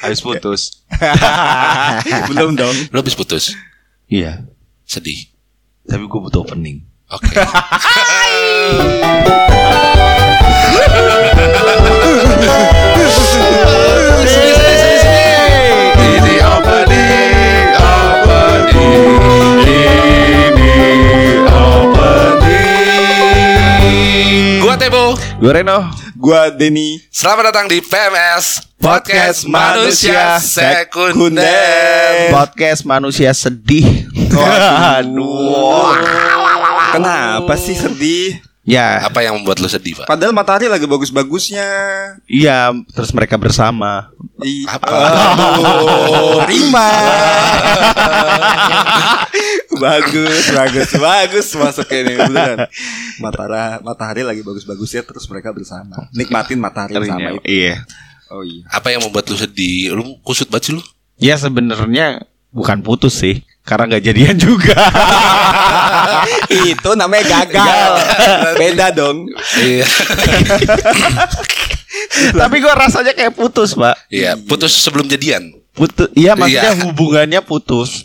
Habis putus. Belum dong. Lu habis putus. Iya. Sedih. Tapi gue butuh opening. Oke. Ini opening, opening, ini opening. Gua Tebo. Gue Reno. Gua Denny. Selamat datang di PMS Podcast Podcast Manusia Sekunder. Sekunder. Podcast manusia sedih. Aduh. Kenapa sih sedih? Ya, Apa yang membuat lu sedih, Pak? Padahal matahari lagi bagus-bagusnya. iya. Terus mereka bersama. Ih, Apa? Aduh, terima. bagus, bagus, bagus masuk ini beneran. Matahari, matahari lagi bagus-bagusnya terus mereka bersama. Nikmatin matahari bersama itu. Iya. Oh iya. Apa yang membuat lu sedih? Lu kusut banget sih lu. Ya sebenarnya bukan putus sih, karena nggak jadian juga. itu namanya gagal. Beda dong. Iya. Tapi gue rasanya kayak putus, Pak. Iya, putus sebelum jadian. Putus, iya maksudnya Iya. hubungannya putus.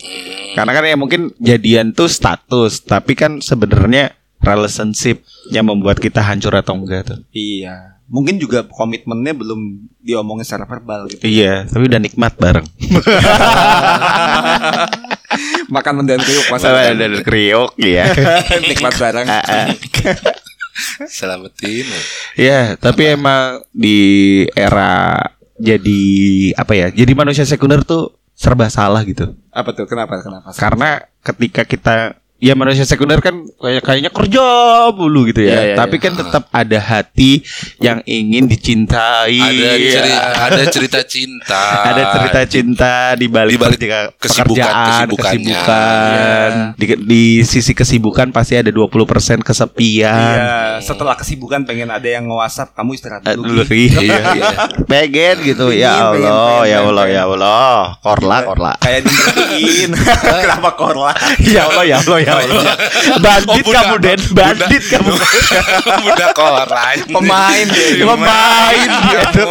Karena kan ya mungkin jadian tuh status, tapi kan sebenarnya relationship yang membuat kita hancur atau enggak tuh. Iya. Mungkin juga komitmennya belum diomongin secara verbal gitu. Iya, tapi udah nikmat bareng. Makan mendan kriuk pas Ada dari kriok ya. nikmat bareng. Selamatin. Iya, tapi emang di era jadi apa ya? Jadi manusia sekunder tuh serba salah gitu. Apa tuh? Kenapa? Kenapa? Karena ketika kita ya manusia sekunder kan kayak kayaknya kerja mulu gitu ya. Iya, iya, Tapi kan tetap ada hati yang ingin dicintai. Ada Iya. cerita, ada cerita cinta. Ada cerita cinta di balik, Di balik kesibukan- pekerjaan, kesibukan. Di, di sisi kesibukan pasti ada 20% kesepian. Iya, setelah kesibukan pengen ada yang nge-WhatsApp, kamu istirahat Eh, dulu. dulu Gi. iya, iya. pengen gitu ya Pengen, pengen, Allah pengen, ya Allah ya. Allah korla korla Kayak dimerhatiin. Kenapa korla? ya Allah ya Allah ya Allah bandit Oh, budak. kamu Den. Bandit kamu. Budak koran. Pemain dia. pemain gitu.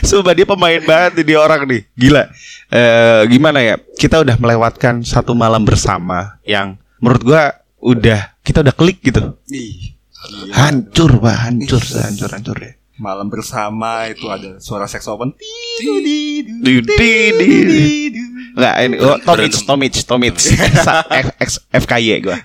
Sumpah dia pemain banget dia orang nih. Gila. Eh, Gimana ya? Kita udah melewatkan satu malam bersama Yang menurut gua Udah Kita udah klik gitu. Ih, Hancur pak. Hancur Hancur hancur ya. Malam bersama itu ada suara di- di- Enggak ini oh, Tomic Tomic Tomic Sa- F- X- FKY gue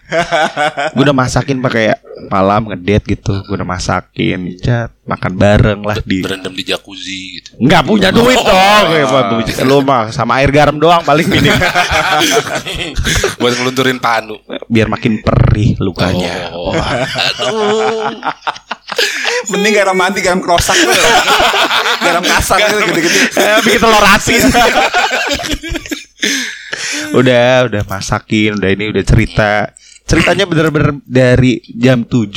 Gue udah masakin pakai malam ngedate gitu Gue udah masakin Cat Makan bareng lah di Berendam di jacuzzi gitu. Nggak punya duit dong Kayak apa, Lu mah sama air garam doang paling minim Buat ngelunturin panu. Biar makin perih lukanya Oh. Aduh. Mending garam mandi, garam krosak tuh. garam kasar gitu gede-gede. Eh, Bikin telur asin Udah Udah masakin Udah ini udah cerita Ceritanya bener-bener dari jam 7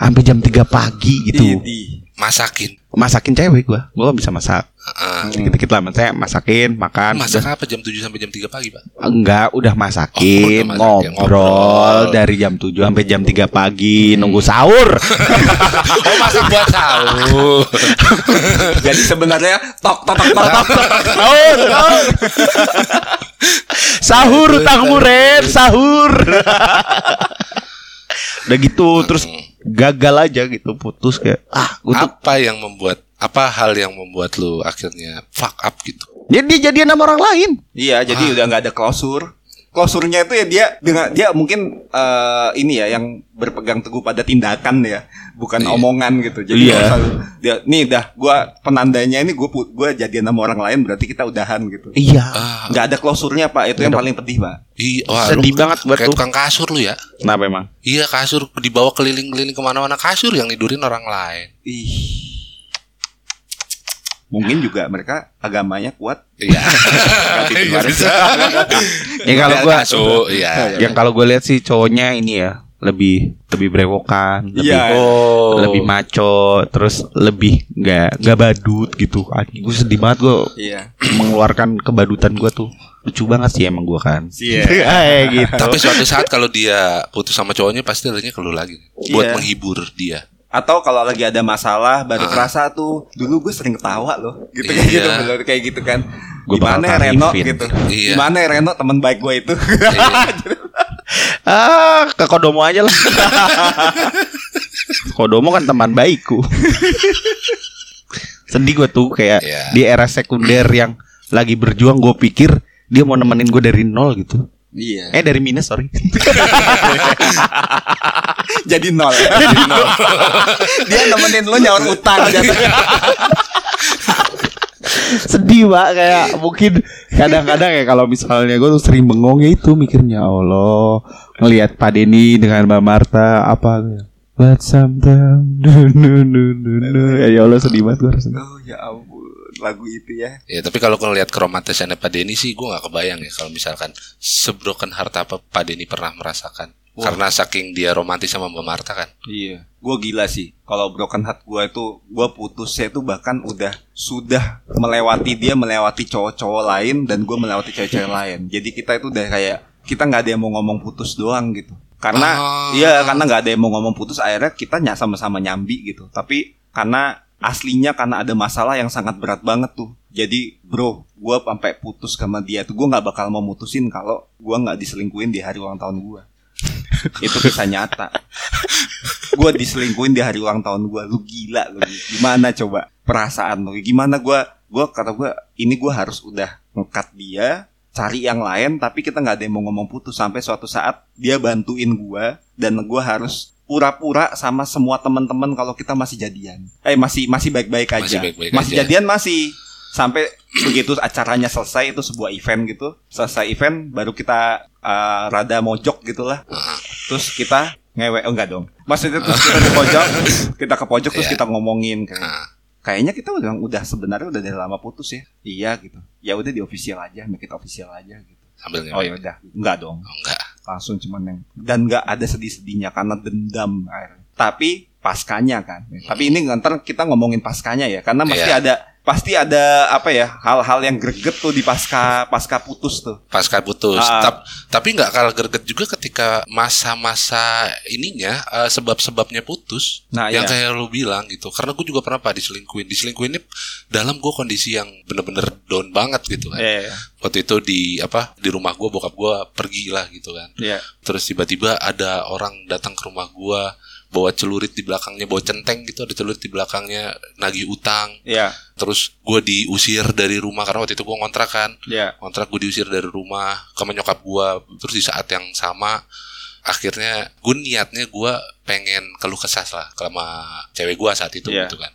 Sampai jam 3 pagi gitu Di, Masakin. Masakin cewek gua gua bisa masak Heeh. dikit-dikit lah saya masakin makan Masak udah- apa jam 7 sampai jam 3 pagi, Pak? enggak udah masakin Oh, udah masakin, ngobrol, ngobrol. dari jam 7 sampai jam 3 pagi nunggu sahur Oh, masak buat sahur. Jadi sebenarnya tok tok tok tok. tok. sahur sahur sahur utangmu Ren sahur udah gitu terus gagal aja gitu putus kayak ah gua tuh apa yang membuat apa hal yang membuat lu akhirnya fuck up gitu? jadi dia jadian sama orang lain Iya, jadi udah nggak ada klosur. Klosurnya itu ya dia dengan dia mungkin eh, ini ya yang berpegang teguh pada tindakan ya, bukan Iya. omongan gitu. Jadi nggak usah dia nih dah gua penandanya ini gua pu- gua jadian sama orang lain berarti kita udahan gitu. iya Ah, Nggak ada klosurnya Pak, itu yang paling pedih Pak. iya, wah, Sedih lu banget buat kayak tukang kasur lu ya. kenapa emang Iya kasur dibawa keliling-keliling ke mana-mana kasur yang nidurin orang lain. Ih. Mungkin juga mereka agamanya kuat. Iya. Iya, bisa. Ya, kalau gua- iya. yang kalau gue lihat sih cowoknya ini ya lebih lebih brewokan lebih Iya. Oh. lebih maco terus lebih nggak nggak badut gitu anjing gue sedih banget gue Iya. mengeluarkan kebadutan gue tuh lucu banget sih emang gue kan Iya. Eh, gitu Tapi suatu saat kalau dia putus sama cowoknya pasti larinya ke lu lagi buat Iya. menghibur dia. Atau kalau lagi ada masalah baru Ah. kerasa tuh dulu gue sering ketawa loh gitu kayak Iya. gitu bener kayak gitu kan. Gua bakal Gimana ya Reno gitu. Iya. Gimana ya Reno teman baik gue itu. Ah, ke Kodomo aja lah. Kodomo kan teman baikku. Sedih gue tuh kayak Iya. di era sekunder yang lagi berjuang gue pikir dia mau nemenin gue dari nol gitu. Iya. Eh dari minus sorry. Jadi nol. Dia nemenin lo nyaur utang. Sedih pak kayak mungkin kadang-kadang ya kalau misalnya gue tuh sering bengong ya itu mikirnya Allah ngelihat Pak Denny dengan Mbak Marta apa Let sometimes no, no, no, no, no. Ya Allah sedih banget gue rasanya. Oh ya ampun lagu itu ya. Ya tapi kalau ngelihat keromantisannya Pak Denny sih gue nggak kebayang ya kalau misalkan sebroken heart apa Pak Denny pernah merasakan. Karena saking dia romantis sama Mbak Marta kan. Iya, gue gila sih. Kalau broken heart gue itu, gue putusnya itu bahkan udah sudah melewati dia melewati cowok-cowok lain dan gue melewati cewek-cewek lain. Jadi kita itu udah kayak kita nggak ada yang mau ngomong putus doang gitu. Karena Ah. iya karena nggak ada yang mau ngomong putus, akhirnya kita ny sama-sama nyambi gitu. Tapi karena aslinya karena ada masalah yang sangat berat banget tuh. Jadi bro, gue sampai putus sama dia tuh gue nggak bakal mau mutusin kalau gue nggak diselingkuhin di hari ulang tahun gue. itu kisah nyata. Gue diselingkuhin di hari ulang tahun gue lu gila lu. Gimana coba perasaan lu? Gimana gue gue kata gue ini gue harus udah ngekat dia cari yang lain tapi kita nggak ada yang mau ngomong putus. Sampai suatu saat dia bantuin gue dan gue harus pura-pura sama semua teman-teman kalau kita masih jadian. Eh masih masih baik-baik Masih aja. baik-baik masih aja. jadian masih. Sampai begitu acaranya selesai itu sebuah event gitu. Selesai event baru kita uh, rada mojok gitulah. Terus kita ngewe oh enggak dong. Maksudnya terus kita di pojok kita ke pojok terus Iya. kita ngomongin kayak Nah, kayaknya kita udah udah sebenarnya udah dari lama putus ya. Iya gitu. Ya udah di official aja make it official aja gitu. Sambil oh ya udah. Enggak dong. Oh, enggak. Langsung cuman yang dan nggak ada sedih-sedihnya karena dendam akhirnya. tapi paskanya kan tapi ini ntar kita ngomongin paskanya ya karena pasti Iya. ada pasti ada apa ya hal-hal yang greget tuh di pasca pasca putus tuh Pasca putus. Ah. Tap- tapi nggak kalah greget juga ketika masa-masa ininya eh, sebab-sebabnya putus. Nah, yang iya. kayak lu bilang gitu. Karena gue juga pernah pak diselingkuin. Diselingkuinnya dalam gue kondisi yang bener-bener down banget gitu kan. Iya, Waktu itu di apa di rumah gue bokap gue pergi lah gitu kan. iya. Terus tiba-tiba ada orang datang ke rumah gue bawa celurit di belakangnya, bawa centeng gitu, ada celurit di belakangnya, nagih utang. Iya, Terus gue diusir dari rumah karena waktu itu gue ngontrak kan iya. kontrak gue diusir dari rumah ke menyokap gue terus di saat yang sama akhirnya gue niatnya gue pengen keluh kesah lah sama cewek gue saat itu Iya. gitu kan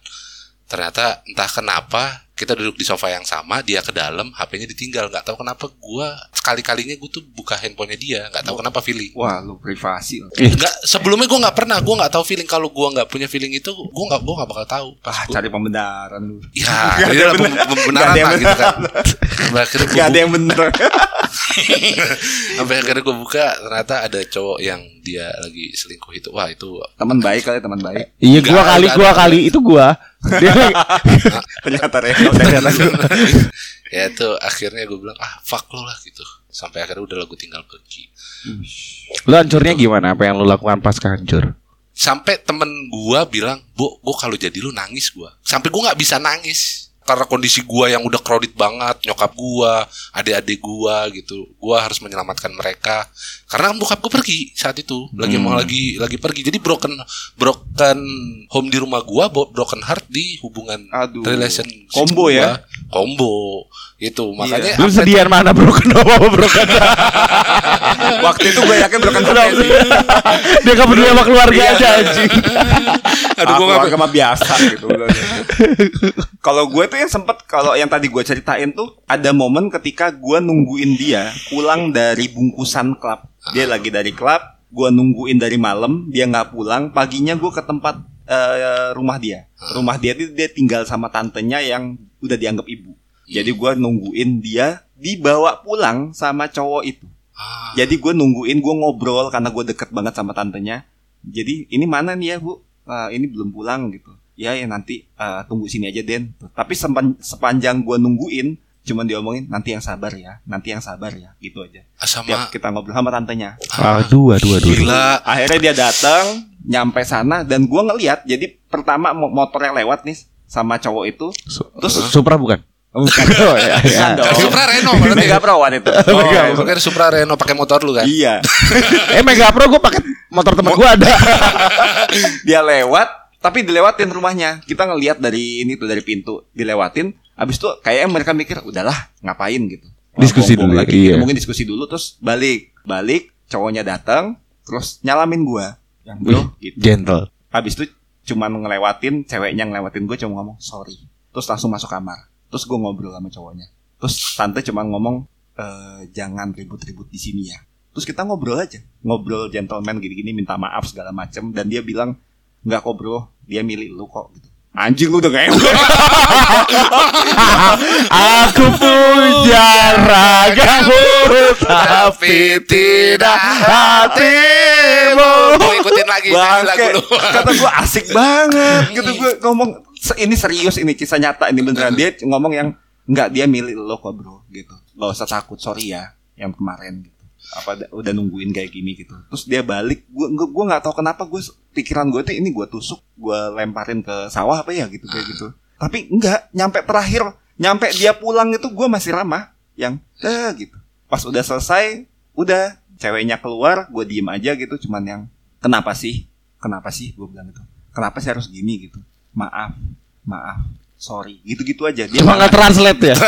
ternyata entah kenapa kita duduk di sofa yang sama dia ke dalam HP-nya ditinggal nggak tahu kenapa gue sekali kalinya gue tuh buka handphonenya dia nggak tahu kenapa feeling Wah, lu privasi. nggak sebelumnya gue nggak pernah gue nggak tahu feeling kalau gue nggak punya feeling itu gue nggak gue nggak bakal tahu pas Ah, gua- cari pembenaran lu. ya ini lah yang pem- bener. pembenaran Nggak ada yang lah gitu kan akhirnya Gak ada yang bener. sampai akhirnya gue buka ternyata ada cowok yang dia lagi selingkuh itu wah itu teman baik kali teman baik. Iya ada, kali ada. kali itu gua. Dia Ternyata Reno ternyata ya itu akhirnya gue bilang ah fuck lo lah gitu. Sampai akhirnya udah lagu tinggal pergi. Lu hancurnya gimana? Apa yang lu lakukan pas hancur? sampai temen gue bilang bu gue kalau jadi lu nangis gue sampai gue nggak bisa nangis karena kondisi gue yang udah crowded banget nyokap gue adik-adik gue gitu. Gue harus menyelamatkan mereka. Karena bokap gue pergi saat itu. Lagi mau lagi lagi pergi. Jadi broken broken home di rumah gue broken heart di hubungan Aduh. relation Combo ya? combo itu makanya Lu sedian mana broken home apa broken Waktu itu gue yakin broken heart sih. Dia gak peduli sama keluarga aja anjing. aduh gue Ah, keluarga mah biasa gitu. kalau gue tuh yang sempet kalau yang tadi gue ceritain tuh ada momen ketika gue nungguin dia pulang dari bungkusan klub. Dia lagi dari klub, gue nungguin dari malam, dia nggak pulang. Paginya gue ke tempat eh, rumah dia. Rumah dia tuh dia tinggal sama tantenya yang udah dianggap ibu. Jadi gue nungguin dia dibawa pulang sama cowok itu. Ah, Jadi gue nungguin gue ngobrol karena gue deket banget sama tantenya. Jadi ini mana nih ya bu? "Ah, ini belum pulang gitu. Ya ya nanti ah, tunggu sini aja Den. Tapi sepan- sepanjang gue nungguin, cuman diomongin nanti yang sabar ya, nanti yang sabar ya, gitu aja. sama Tiap kita ngobrol sama tantenya. Ah, dua, dua, dua. gila Akhirnya dia datang, nyampe sana dan gua ngeliat jadi pertama mo- motornya lewat nih sama cowok itu Su- Terus- Supra bukan? Bukan Oh, iya, iya. Supra Reno berarti. Mega Pro waktu itu Oh, Mega Pro. bukan Supra Reno pakai motor lu kan? iya eh Mega Pro gue pakai motor temen gue ada. dia lewat tapi dilewatin rumahnya kita ngelihat dari ini tuh dari pintu dilewatin abis itu kayak mereka mikir udahlah ngapain gitu Diskusi dulu, lagi iya. gitu. mungkin diskusi dulu terus balik balik cowoknya datang terus nyalamin gua yang bro gitu Gentle. habis itu cuman ngelewatin ceweknya ngelewatin gue cuma ngomong sorry terus langsung masuk kamar terus gue ngobrol sama cowoknya. Terus tante cuma ngomong "Eh, jangan ribut-ribut di sini ya. Terus kita ngobrol aja. Ngobrol gentleman gini-gini minta maaf segala macem. Dan dia bilang nggak kok bro. Dia milik lu kok gitu. Anjing lu udah kayak Aku punya ragamu Tapi tidak hatimu. Mau ikutin lagi Bangke. lagu lu. Kata gue asik banget gitu. Gue ngomong "Se- ini serius ini kisah nyata ini beneran dia ngomong yang nggak dia milik lo kok bro gitu. Gak usah takut sorry ya yang kemarin gitu. Apa da- udah nungguin kayak gini gitu. Terus dia balik gue gue gue nggak tahu kenapa gue pikiran gue tuh ini gue tusuk gue lemparin ke sawah apa ya gitu kayak gitu. Tapi enggak nyampe terakhir nyampe dia pulang itu gue masih ramah yang eh gitu. Pas udah selesai udah ceweknya keluar gue diem aja gitu cuman yang kenapa sih kenapa sih gue bilang gitu kenapa sih harus gini gitu maaf maaf. Sorry. Gitu-gitu aja. Dia Cuma nggak translate ya.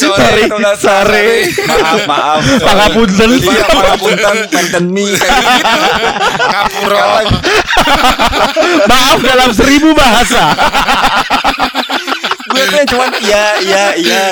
Sorry. sorry. maaf maaf. Pangapunten. iya pangapunten. Me kayak gitu. Maaf dalam seribu bahasa. gue tuh yang cuman iya iya iya.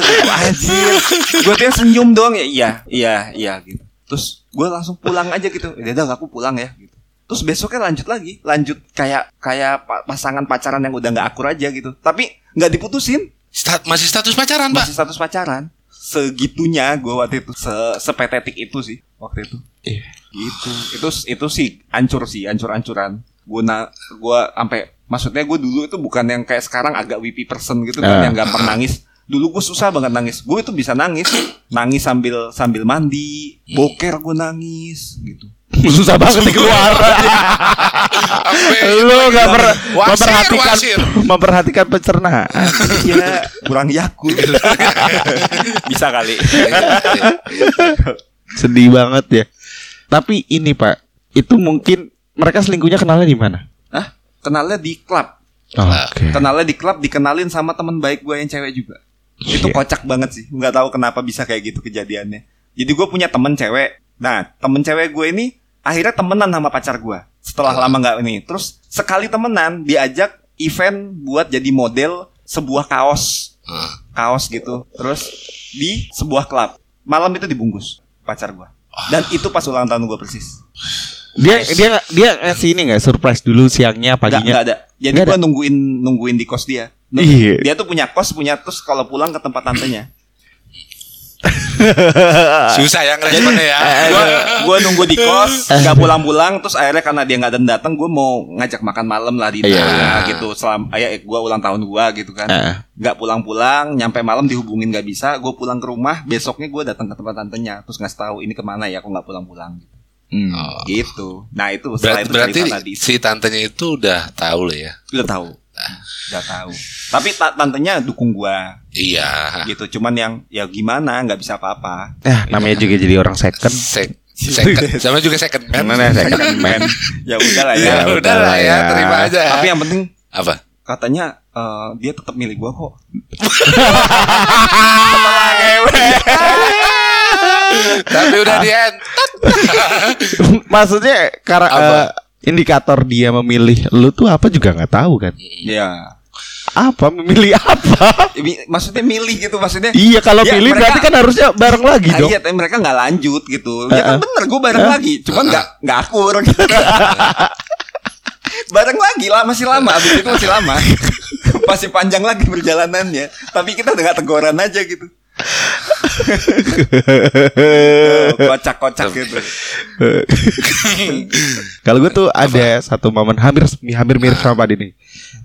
Anjir. Gue tuh yang senyum doang ya. Iya iya iya gitu. Terus gue langsung pulang aja gitu. Ya udah aku pulang ya gitu terus besoknya lanjut lagi. Lanjut kayak kayak pa- pasangan pacaran yang udah nggak akur aja gitu. Tapi nggak diputusin. Stat- masih status pacaran, Pak? masih status pacaran. Segitunya gue waktu itu. Se sepetetik itu sih waktu itu. Iya. gitu. Itu itu sih ancur sih ancur ancuran gue na gue sampai maksudnya gue dulu itu bukan yang kayak sekarang agak wipi person gitu kan Ah. yang gampang nangis. Dulu gue susah banget nangis. Gue itu bisa nangis. Nangis sambil sambil mandi. Boker gue nangis gitu Susah banget dikeluar. Sampai Lu nggak per- Wasir, memperhatikan wasir. memperhatikan pencernaan. iya kurang yakul bisa kali Sedih banget ya. Tapi ini Pak, itu mungkin mereka selingkuhnya kenalnya di mana? Hah? kenalnya di klub Oke. kenalnya di klub dikenalin sama teman baik gue yang cewek juga itu Iya. kocak banget sih nggak tahu kenapa bisa kayak gitu kejadiannya jadi gue punya temen cewek nah temen cewek gue ini akhirnya temenan sama pacar gue setelah lama nggak ini terus sekali temenan diajak event buat jadi model sebuah kaos Ah. kaos gitu terus di sebuah klub malam itu dibungkus pacar gue dan itu pas ulang tahun gue persis Dia dia dia ngasih ini nggak surprise dulu siangnya paginya. nggak ada. Jadi ada. nungguin nungguin di kos dia. Iya. Dia tuh punya kos, punya terus kalau pulang ke tempat tantenya. Susah ya ngeresponnya ya. gua gua nunggu di kos, nggak pulang-pulang, terus akhirnya karena dia nggak datang gua mau ngajak makan malam lah di Iya, nah, iya. gitu. Selam, ayah gua ulang tahun gua gitu kan. Nggak pulang-pulang, nyampe malam dihubungin nggak bisa, gua pulang ke rumah, besoknya gua datang ke tempat tantenya, terus ngasih tahu ini ke mana ya, aku nggak pulang-pulang. Gitu. Hmm. Oh. gitu. Nah itu setelah Berarti, itu berarti si tantenya itu udah tahu loh ya. udah tahu, udah tahu. Tapi ta- tantenya dukung gua. Iya. gitu cuman yang ya gimana nggak bisa apa-apa Ya, namanya juga jadi orang second. Sek second. Sama juga second man. Mana second man? ya udah lah Ya, ya, udah lah ya, terima aja. tapi yang penting Apa? katanya eh, dia tetap milik gua kok Tapi udah di end. Maksudnya karena Apa? eh, indikator dia memilih lu tuh apa juga nggak tahu kan? ya Apa memilih apa? Maksudnya milih gitu maksudnya iya kalau Ya, pilih mereka- berarti kan harusnya bareng lagi Nah, dong. iya, tapi mereka nggak lanjut gitu. Ya kan bener, gue bareng lagi, cuman nggak nggak akur. Gitu. bareng lagi lah, masih lama. Abis itu masih lama, masih panjang lagi perjalanannya. Tapi kita nggak teguran aja gitu. Kocak-kocak gitu. Kalau gue tuh ada satu momen hampir hampir mirip sama Pak Dini.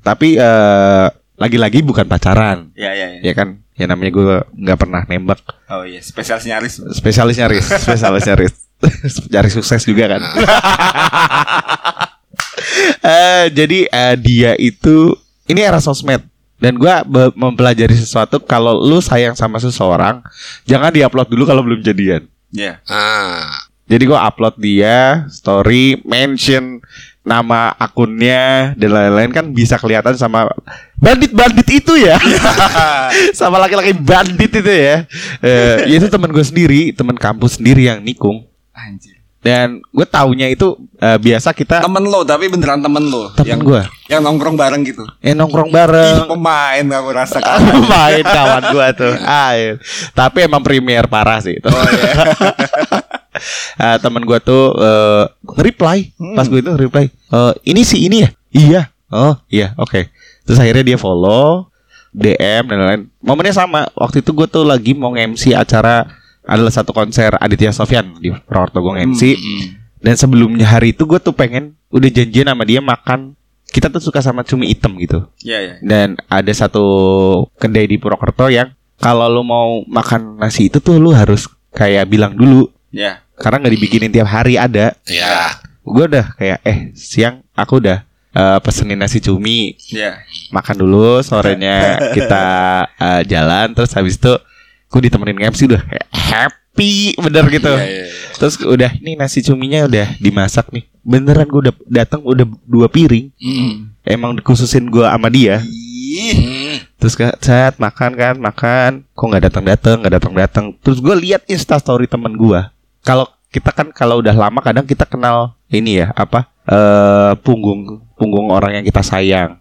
Tapi eh, lagi-lagi bukan pacaran, Ya ya ya. ya kan? Ya namanya gue nggak pernah nembak. Oh iya, spesialis nyaris. Spesialis nyaris, spesialis nyaris. cari sukses juga kan. Eh, jadi eh, dia itu ini era sosmed dan gua be- mempelajari sesuatu kalau lu sayang sama seseorang jangan diupload dulu kalau belum jadian. Ya. Ah. Jadi gua upload dia story mention nama akunnya dan lain-lain kan bisa kelihatan sama bandit-bandit itu ya. sama laki-laki bandit itu ya. Eh, itu teman gue sendiri, teman kampus sendiri yang nikung. Anjir. Dan gue taunya itu eh, biasa kita Temen lo tapi beneran temen lo. Temen yang gue yang nongkrong bareng gitu. eh nongkrong Ih, bareng pemain kamu rasa main kawan gue tuh. Ah, iya. tapi emang premier parah sih itu. Oh iya. Ah, temen gue tuh eh, nge-reply. Pas gue itu reply "Eh, ini sih ini ya? Iya. Oh iya oke. Terus akhirnya dia follow DM dan lain-lain. Momennya sama. Waktu itu gue tuh lagi mau MC acara adalah satu konser Aditya Sofyan di Purwokerto gue MC dan sebelumnya hari itu gue tuh pengen udah janjian sama dia makan kita tuh suka sama cumi hitam gitu Iya iya. dan ada satu kedai di Purwokerto yang kalau lu mau makan nasi itu tuh lu harus kayak bilang dulu Ya. karena nggak dibikinin tiap hari ada Ya. gue udah kayak eh siang aku udah eh, pesenin nasi cumi Ya. makan dulu sorenya kita eh, jalan terus habis itu gue ditemenin MC udah happy bener gitu. Iya, iya, iya. terus udah ini nasi cuminya udah dimasak nih. Beneran gue udah datang udah dua piring. Emang dikhususin gue sama dia. Hmm. terus ke chat makan kan makan. Kok nggak datang datang nggak datang datang terus gue lihat insta story temen gue kalau kita kan kalau udah lama kadang kita kenal ini ya apa eh punggung punggung orang yang kita sayang.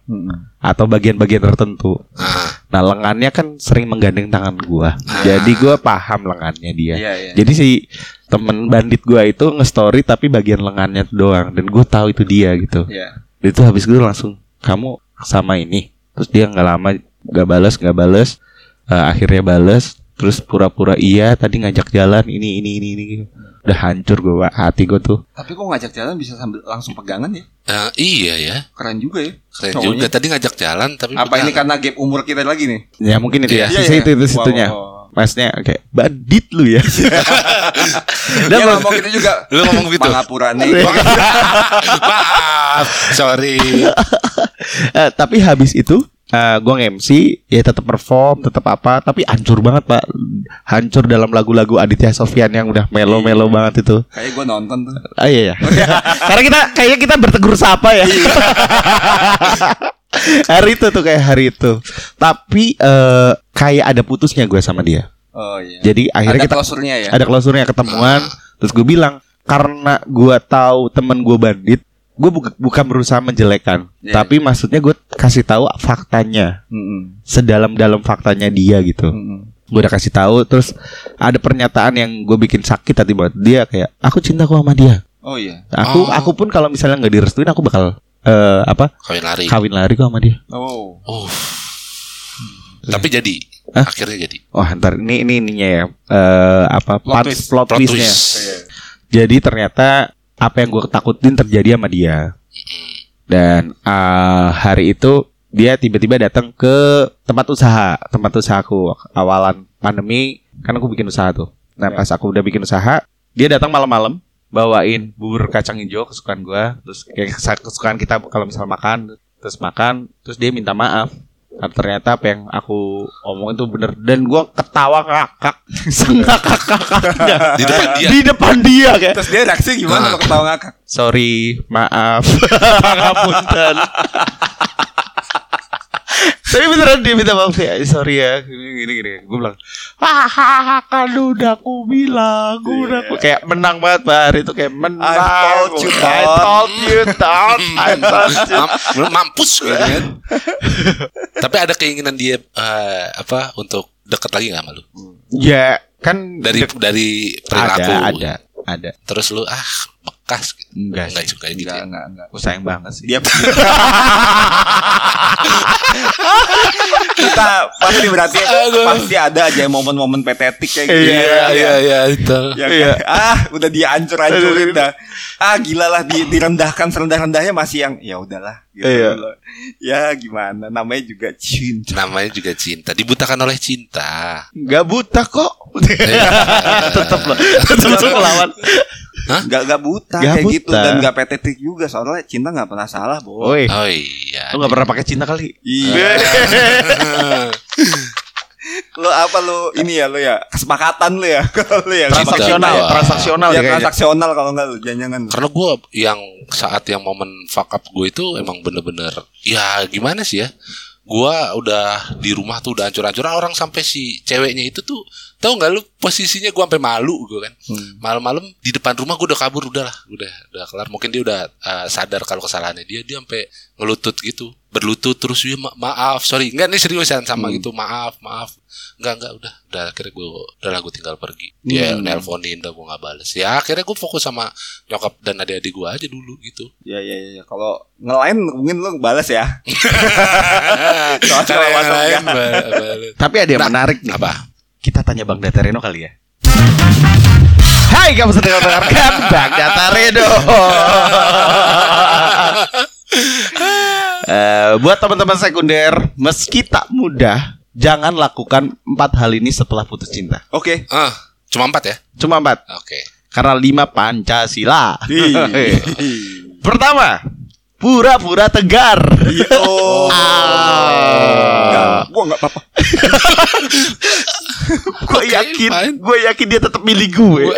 Atau bagian-bagian tertentu. Ah. nah lengannya kan sering menggandeng tangan gua. Jadi gua paham lengannya dia. Iya iya. jadi si temen bandit gua itu nge-story tapi bagian lengannya doang. Dan gue tahu itu dia gitu. Iya. itu habis gue langsung kamu sama ini. Terus dia nggak lama nggak bales nggak bales. Eh, akhirnya bales terus pura-pura iya tadi ngajak jalan ini ini ini ini udah hancur gue Pak. hati gue tuh Tapi kok ngajak jalan bisa sambil langsung pegangan ya? Eh, iya ya. Keren juga ya. Keren Cowoknya. juga tadi ngajak jalan tapi Apa ini pegangan. karena gap umur kita lagi nih? ya mungkin itu ya Iya, sisi iya. itu itu Wow, situnya wow, wow. masnya kayak bandit lu ya Dia Dan ngomong gitu juga. Lu ngomong gitu? Mangapura nih. Maaf, sorry. Eh, tapi habis itu eh gue nge-MC ya tetap perform tetap apa tapi hancur banget pak hancur dalam lagu-lagu Aditya Sofyan yang udah melo-melo Iya. banget itu Kayak gue nonton tuh. Ah iya ya. Karena kita kayaknya kita bertegur sapa ya. hari itu tuh kayak hari itu. Tapi eh kayak ada putusnya gue sama dia. Oh iya. Jadi akhirnya Ada kita klausurnya ya. ada klausurnya ketemuan. Terus gue bilang karena gue tahu temen gue bandit, gue buka- bukan berusaha menjelekan, Iya. tapi maksudnya gue kasih tahu faktanya, Mm-mm. sedalam-dalam faktanya dia gitu. Mm-mm. Gue udah kasih tahu, terus ada pernyataan yang gue bikin sakit hati banget. Dia kayak, aku cinta kok sama dia. Oh iya. Aku Oh. aku pun kalau misalnya nggak direstuin aku bakal eh apa Kawin lari. kawin lari kok sama dia. Oh. Oh. Tapi jadi. Hah? Akhirnya jadi. Wah ntar ini ini ininya ya eh apa Plot part- twist. plot Plot twistnya. twist. Iya. Jadi ternyata apa yang gue takutin terjadi sama dia. Dan eh, hari itu dia tiba-tiba datang ke tempat usaha, tempat usahaku awalan pandemi kan aku bikin usaha tuh. Nah Ya. pas aku udah bikin usaha, dia datang malam-malam bawain bubur kacang hijau kesukaan gua, terus kayak kesukaan kita kalau misal makan, terus makan, terus dia minta maaf. Karena ternyata apa yang aku omongin itu bener dan gua ketawa ngakak sengakak-kakaknya Di depan dia. di depan dia kayak Terus dia reaksi gimana Ah. kalau ketawa ngakak? sorry maaf ngapunten tapi beneran dia minta maaf ya sorry ya gini gini, gini. gue bilang hahaha kan udah aku bilang udah aku kayak menang banget bar itu kayak menang I told you, I told you Don I told you Mam- mampus gitu kan. Tapi ada keinginan dia eh, apa untuk deket lagi nggak sama lu? ya kan Dari dari perilaku. ada ada ada Terus lu ah bekas gitu. Enggak Enggak sih. juga gitu. Enggak, ya. enggak, enggak. aku sayang banget sih Dia kita pasti berarti pasti ada aja momen-momen petetik kayak gitu. Iya, ya. iya iya itu. Ya, Iya. kan? ah udah dihancur-hancurin dah. Ah gila lah di, direndahkan serendah-rendahnya masih yang ya udahlah gitu. Iya. loh. Ya gimana namanya juga cinta. Namanya juga cinta, dibutakan oleh cinta. nggak buta kok tetap loh tetap melawan Hah? Gak gak buta Nggak kayak buta. gitu dan gak petetik juga soalnya cinta gak pernah salah, Bo. Woi, Oh iya. lu gak pernah pakai cinta kali? Iya. lo apa lo? Ini ya lo ya. Kesepakatan lo ya. Lo ya Transaksional, Wah. transaksional ya kayaknya. transaksional kalau enggak lo jangan Karena gue yang saat yang momen fuck up gue itu emang bener-bener ya gimana sih ya? Gue udah di rumah tuh udah hancur-hancuran orang sampai si ceweknya itu tuh tahu nggak lu posisinya gue sampai malu gue kan? Hmm. malam-malam di depan rumah gue udah kabur udah lah udah udah kelar. Mungkin dia udah uh, sadar kalau kesalahannya dia dia sampai ngelutut gitu berlutut terus dia "Ma- maaf sorry enggak nih seriusan sama Hmm. gitu maaf maaf enggak enggak udah udah akhirnya gue udah lah gue tinggal pergi dia Hmm. nelponin udah gue nggak bales ya akhirnya gue fokus sama nyokap dan adik-adik gue aja dulu gitu ya ya ya ya. kalau ngelain mungkin lo balas ya Soalnya lain bales. Tapi ada yang Nah, menarik nih. apa Kita tanya Bang Datareno kali ya. Hai kamu sedang mendengarkan Bang Datareno. Eh, buat teman-teman sekunder, meski tak mudah, jangan lakukan empat hal ini setelah putus cinta. oke. Ah cuma empat ya? Cuma empat, oke. Karena lima Pancasila. Pertama, pura-pura tegar. oh Ah. Enggak, gua enggak apa-apa gue yakin, gue yakin dia tetap milih gue.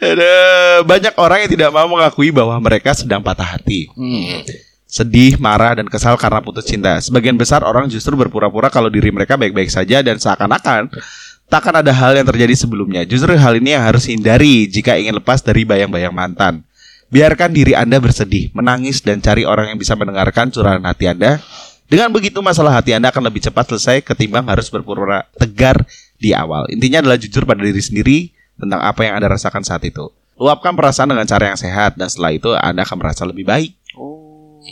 Ada banyak orang yang tidak mau mengakui bahwa mereka sedang patah hati. Hmm. Sedih, marah, dan kesal karena putus cinta. Sebagian besar orang justru berpura-pura kalau diri mereka baik-baik saja dan seakan-akan takkan ada hal yang terjadi sebelumnya. Justru hal ini yang harus hindari jika ingin lepas dari bayang-bayang mantan. Biarkan diri Anda bersedih, menangis, dan cari orang yang bisa mendengarkan curahan hati Anda. Dengan begitu masalah hati Anda akan lebih cepat selesai ketimbang harus berpura-pura tegar di awal. Intinya adalah jujur pada diri sendiri tentang apa yang Anda rasakan saat itu. Luapkan perasaan dengan cara yang sehat dan setelah itu Anda akan merasa lebih baik. oh.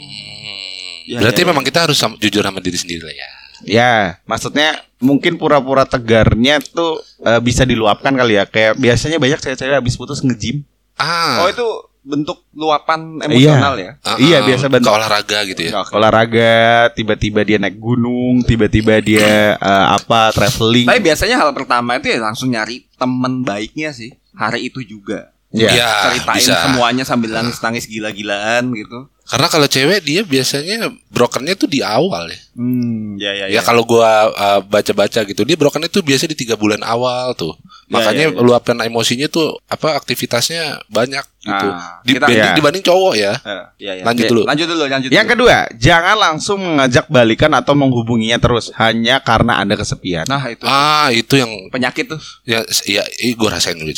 Ya, berarti ya, ya. memang kita harus sam- jujur sama diri sendiri lah ya Ya, maksudnya mungkin pura-pura tegarnya tuh eh, bisa diluapkan kali ya. Kayak biasanya banyak cewek-cewek habis putus nge-gym. ah oh itu bentuk luapan emosional ya ah, iya, ah, biasa ke bentuk olahraga gitu ya Oke. olahraga, tiba-tiba dia naik gunung, tiba-tiba dia eh, apa traveling. Tapi biasanya hal pertama itu ya langsung nyari teman baiknya sih hari itu juga. Ya. Ya, Ceritain bisa. semuanya sambil nangis-nangis gila-gilaan gitu. Karena kalau cewek dia biasanya brokernya tuh di awal ya. Hmm, ya ya Ya kalau gua uh, baca-baca gitu, dia brokernya tuh biasa di tiga bulan awal tuh. Ya, Makanya ya, ya. luapkan emosinya tuh apa aktivitasnya banyak gitu. Ah, Di, kita- dibanding, Ya. dibanding cowok ya. Eh, ya, ya. Lanjut Oke, dulu. Lanjut dulu, lanjut. Yang dulu. kedua, jangan langsung mengajak balikan atau menghubunginya terus hanya karena Anda kesepian. Nah, itu Ah, itu yang penyakit tuh. ya ya gue rasain dulu.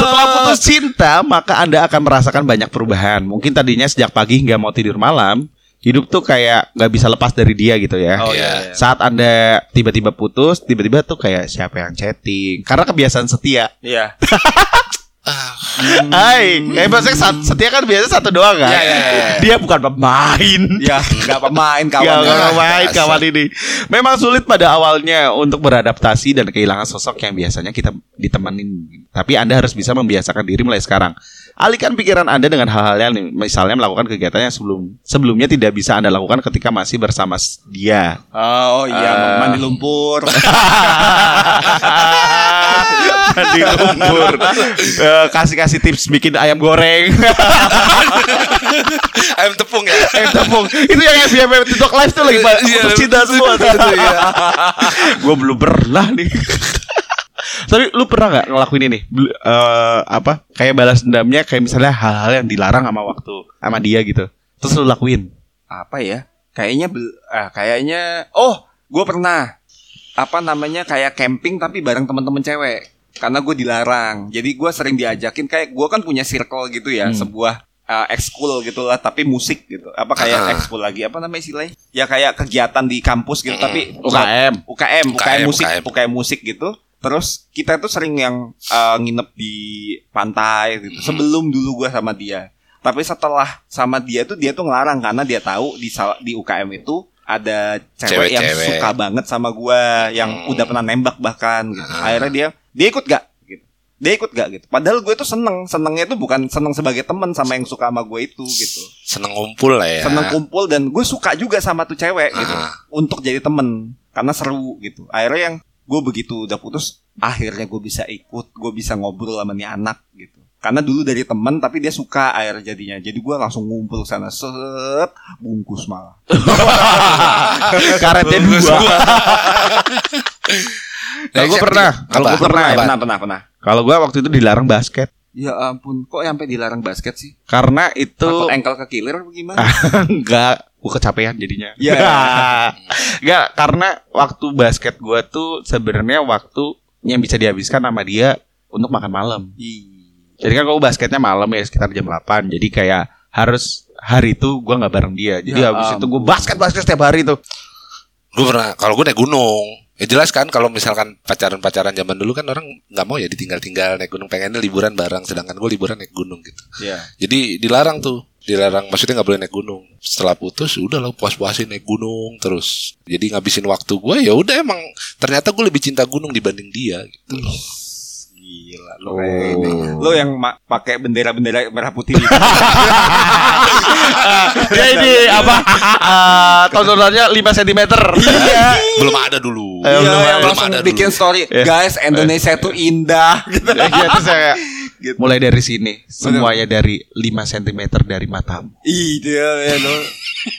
Setelah putus cinta, maka Anda akan merasakan banyak perubahan. Mungkin tadinya sejak pagi hingga mau tidur malam, hidup tuh kayak nggak bisa lepas dari dia gitu ya. Oh Iya. iya. Saat Anda tiba-tiba putus, tiba-tiba tuh kayak siapa yang chatting? Karena kebiasaan setia. Iya. ah, Hai, kayak maksudnya sat- setia kan biasa satu doang kan? Iya, iya, iya. Dia bukan pemain. Ya, enggak pemain kawan. gak main dasar. kawan ini Memang sulit pada awalnya Untuk beradaptasi dan kehilangan sosok Yang biasanya kita ditemenin Tapi Anda harus bisa membiasakan diri mulai sekarang Alihkan pikiran Anda dengan hal-hal yang Misalnya melakukan kegiatan yang sebelum Sebelumnya tidak bisa Anda lakukan ketika masih bersama dia Oh iya, Ah. mandi lumpur. Mandi lumpur Eh, Kasih-kasih tips bikin ayam goreng ayam tepung ya. Ayam tepung Itu yang FBM TikTok live tuh lagi pada Iya, putus cinta semua tuh. Gue belum pernah nih Tapi lu pernah nggak ngelakuin ini? Eh, apa? Kayak balas dendamnya kayak misalnya hal-hal yang dilarang sama waktu sama dia gitu. Terus lu lakuin. Apa ya? Kayaknya ah, kayaknya oh, gue pernah apa namanya kayak camping tapi bareng teman-teman cewek. Karena gue dilarang. Jadi gue sering diajakin kayak gue kan punya circle gitu ya, Hmm. sebuah uh, ekskul gitulah tapi musik gitu. Apa kayak Ah. ekskul lagi? Apa namanya istilahnya? Ya kayak kegiatan di kampus gitu tapi UKM. UKM, UKM, UKM, musik, UKM. UKM musik gitu. Terus kita tuh sering yang uh, nginep di pantai gitu. Sebelum dulu gua sama dia. Tapi setelah sama dia tuh dia tuh ngelarang karena dia tahu di di UKM itu ada cewek yang Cewek-cewek. suka banget sama gua yang Hmm. udah pernah nembak bahkan gitu. Akhirnya dia dia ikut gak gitu. Dia ikut gak gitu. Padahal gue tuh seneng, senengnya tuh bukan seneng sebagai teman sama yang suka sama gue itu gitu. Seneng ngumpul lah ya. Seneng kumpul dan gue suka juga sama tuh cewek gitu Ah. untuk jadi temen karena seru gitu. Akhirnya yang gue begitu udah putus akhirnya gue bisa ikut gue bisa ngobrol sama nih anak gitu karena dulu dari teman tapi dia suka air jadinya jadi gue langsung ngumpul sana set bungkus malah Karetnya dua. Kalau gue pernah, kalau gue pernah, pernah pernah pernah pernah kalau gue waktu itu dilarang basket ya ampun kok sampai dilarang basket sih karena itu takut ankle ke killer apa gimana enggak, gue kecapean jadinya. Iya. Enggak, karena waktu basket gue tuh sebenarnya waktu yang bisa dihabiskan sama dia untuk makan malam. Ih. Jadi kan gue basketnya malam ya sekitar jam 8 Jadi kayak harus hari itu gue nggak bareng dia. Jadi Ya habis itu gue basket basket setiap hari tuh. Gue pernah kalau gue naik gunung. Ya jelas kan kalau misalkan pacaran-pacaran zaman dulu kan orang nggak mau ya ditinggal-tinggal naik gunung pengennya liburan bareng sedangkan gue liburan naik gunung gitu. Iya. Jadi dilarang tuh, dilarang maksudnya nggak boleh naik gunung. Setelah putus udah lah puas-puasin naik gunung terus. Jadi ngabisin waktu gue ya udah emang ternyata gue lebih cinta gunung dibanding dia gitu loh. Gila lo kayak ini. Lo yang ma- pakai bendera-bendera merah putih itu. ya ini apa? Uh, tontonannya 5 cm. Iya. Belum ada dulu. Eh, Iya, belum langsung Belum ada bikin dulu. story. Iya. Guys, Indonesia tuh indah gitu. Iya terus saya Gitu. mulai dari sini semuanya dari 5 cm dari matamu. Dia ya lo.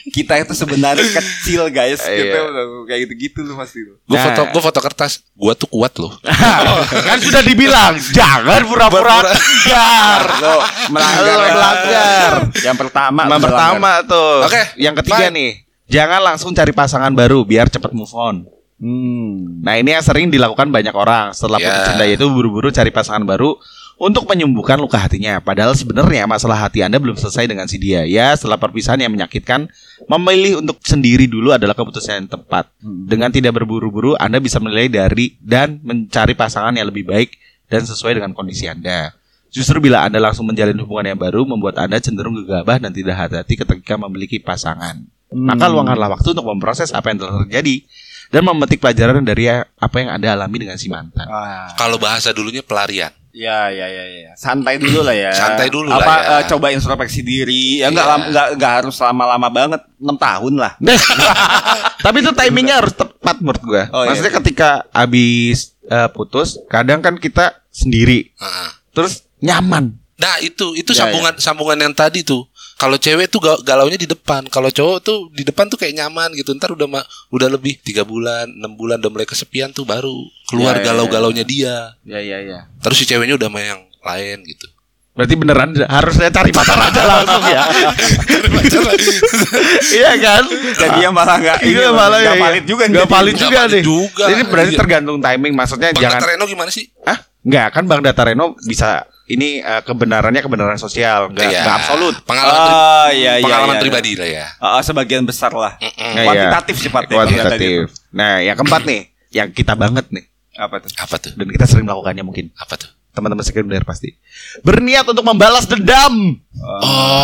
Kita itu sebenarnya kecil, guys. Iya. Gitu kayak gitu-gitu lo pasti lo. Gue Nah. foto gue foto kertas, gue tuh kuat loh. kan sudah dibilang jangan pura-pura. Lo melanggar. Lo melanggar. Yang pertama. Yang pertama tuh. Oke, Yang ketiga fine. nih, jangan langsung cari pasangan baru biar cepat move on. Hmm. Nah ini yang sering dilakukan banyak orang setelah Ya. putus cinta yaitu buru-buru cari pasangan baru untuk menyembuhkan luka hatinya. Padahal sebenarnya masalah hati Anda belum selesai dengan si dia. Ya setelah perpisahan yang menyakitkan, memilih untuk sendiri dulu adalah keputusan yang tepat. Dengan tidak berburu-buru, Anda bisa menilai dari dan mencari pasangan yang lebih baik dan sesuai dengan kondisi Anda. Justru bila Anda langsung menjalin hubungan yang baru, membuat Anda cenderung gegabah dan tidak hati-hati ketika memiliki pasangan. Maka luangkanlah waktu untuk memproses apa yang telah terjadi dan memetik pelajaran dari apa yang Anda alami dengan si mantan. Wah. Kalau bahasa dulunya pelarian. Ya, ya, ya, ya. Santai dulu lah ya. Santai dulu Apa, lah ya. eh, coba introspeksi diri. Ya nggak Iya. lam- nggak nggak harus lama-lama banget. 6 tahun lah. Tapi itu timingnya harus tepat menurut gue. Oh, iya. Maksudnya ketika habis eh, putus, kadang kan kita sendiri, Heeh. terus nyaman. Nah itu itu Ya, sambungan sambungan yang tadi tuh. Kalau cewek tuh ga- galaunya di depan, kalau cowok tuh di depan tuh kayak nyaman gitu. Ntar udah udah lebih tiga bulan, enam bulan udah mulai kesepian tuh baru keluar Ya, ya, galau-galaunya dia. Ya, ya, ya. Terus si ceweknya udah sama yang lain gitu. Berarti beneran harusnya cari pacar aja langsung ya. iya kan? Jadinya malah nggak ini, Iya malah nggak ya. valid juga Nggak jadi. valid juga nih. juga. Jadi berarti Iya. tergantung timing. Maksudnya Bang jangan Data Reno gimana sih? Ah, enggak kan Bang Data Reno bisa ini eh, kebenarannya kebenaran sosial, enggak Iya. absolut. Pengalaman, pri- Oh, iya, iya, pengalaman iya, pribadi lah ya. Ah, sebagian besar lah. Mm-mm. Nah, Kuantitatif iya. sifatnya. Kuantitatif. Nah, yang keempat nih, yang kita banget nih Apa tuh? Apa tuh? dan kita sering melakukannya mungkin. Apa tuh? Teman-teman sekunder pasti. Berniat untuk membalas dendam.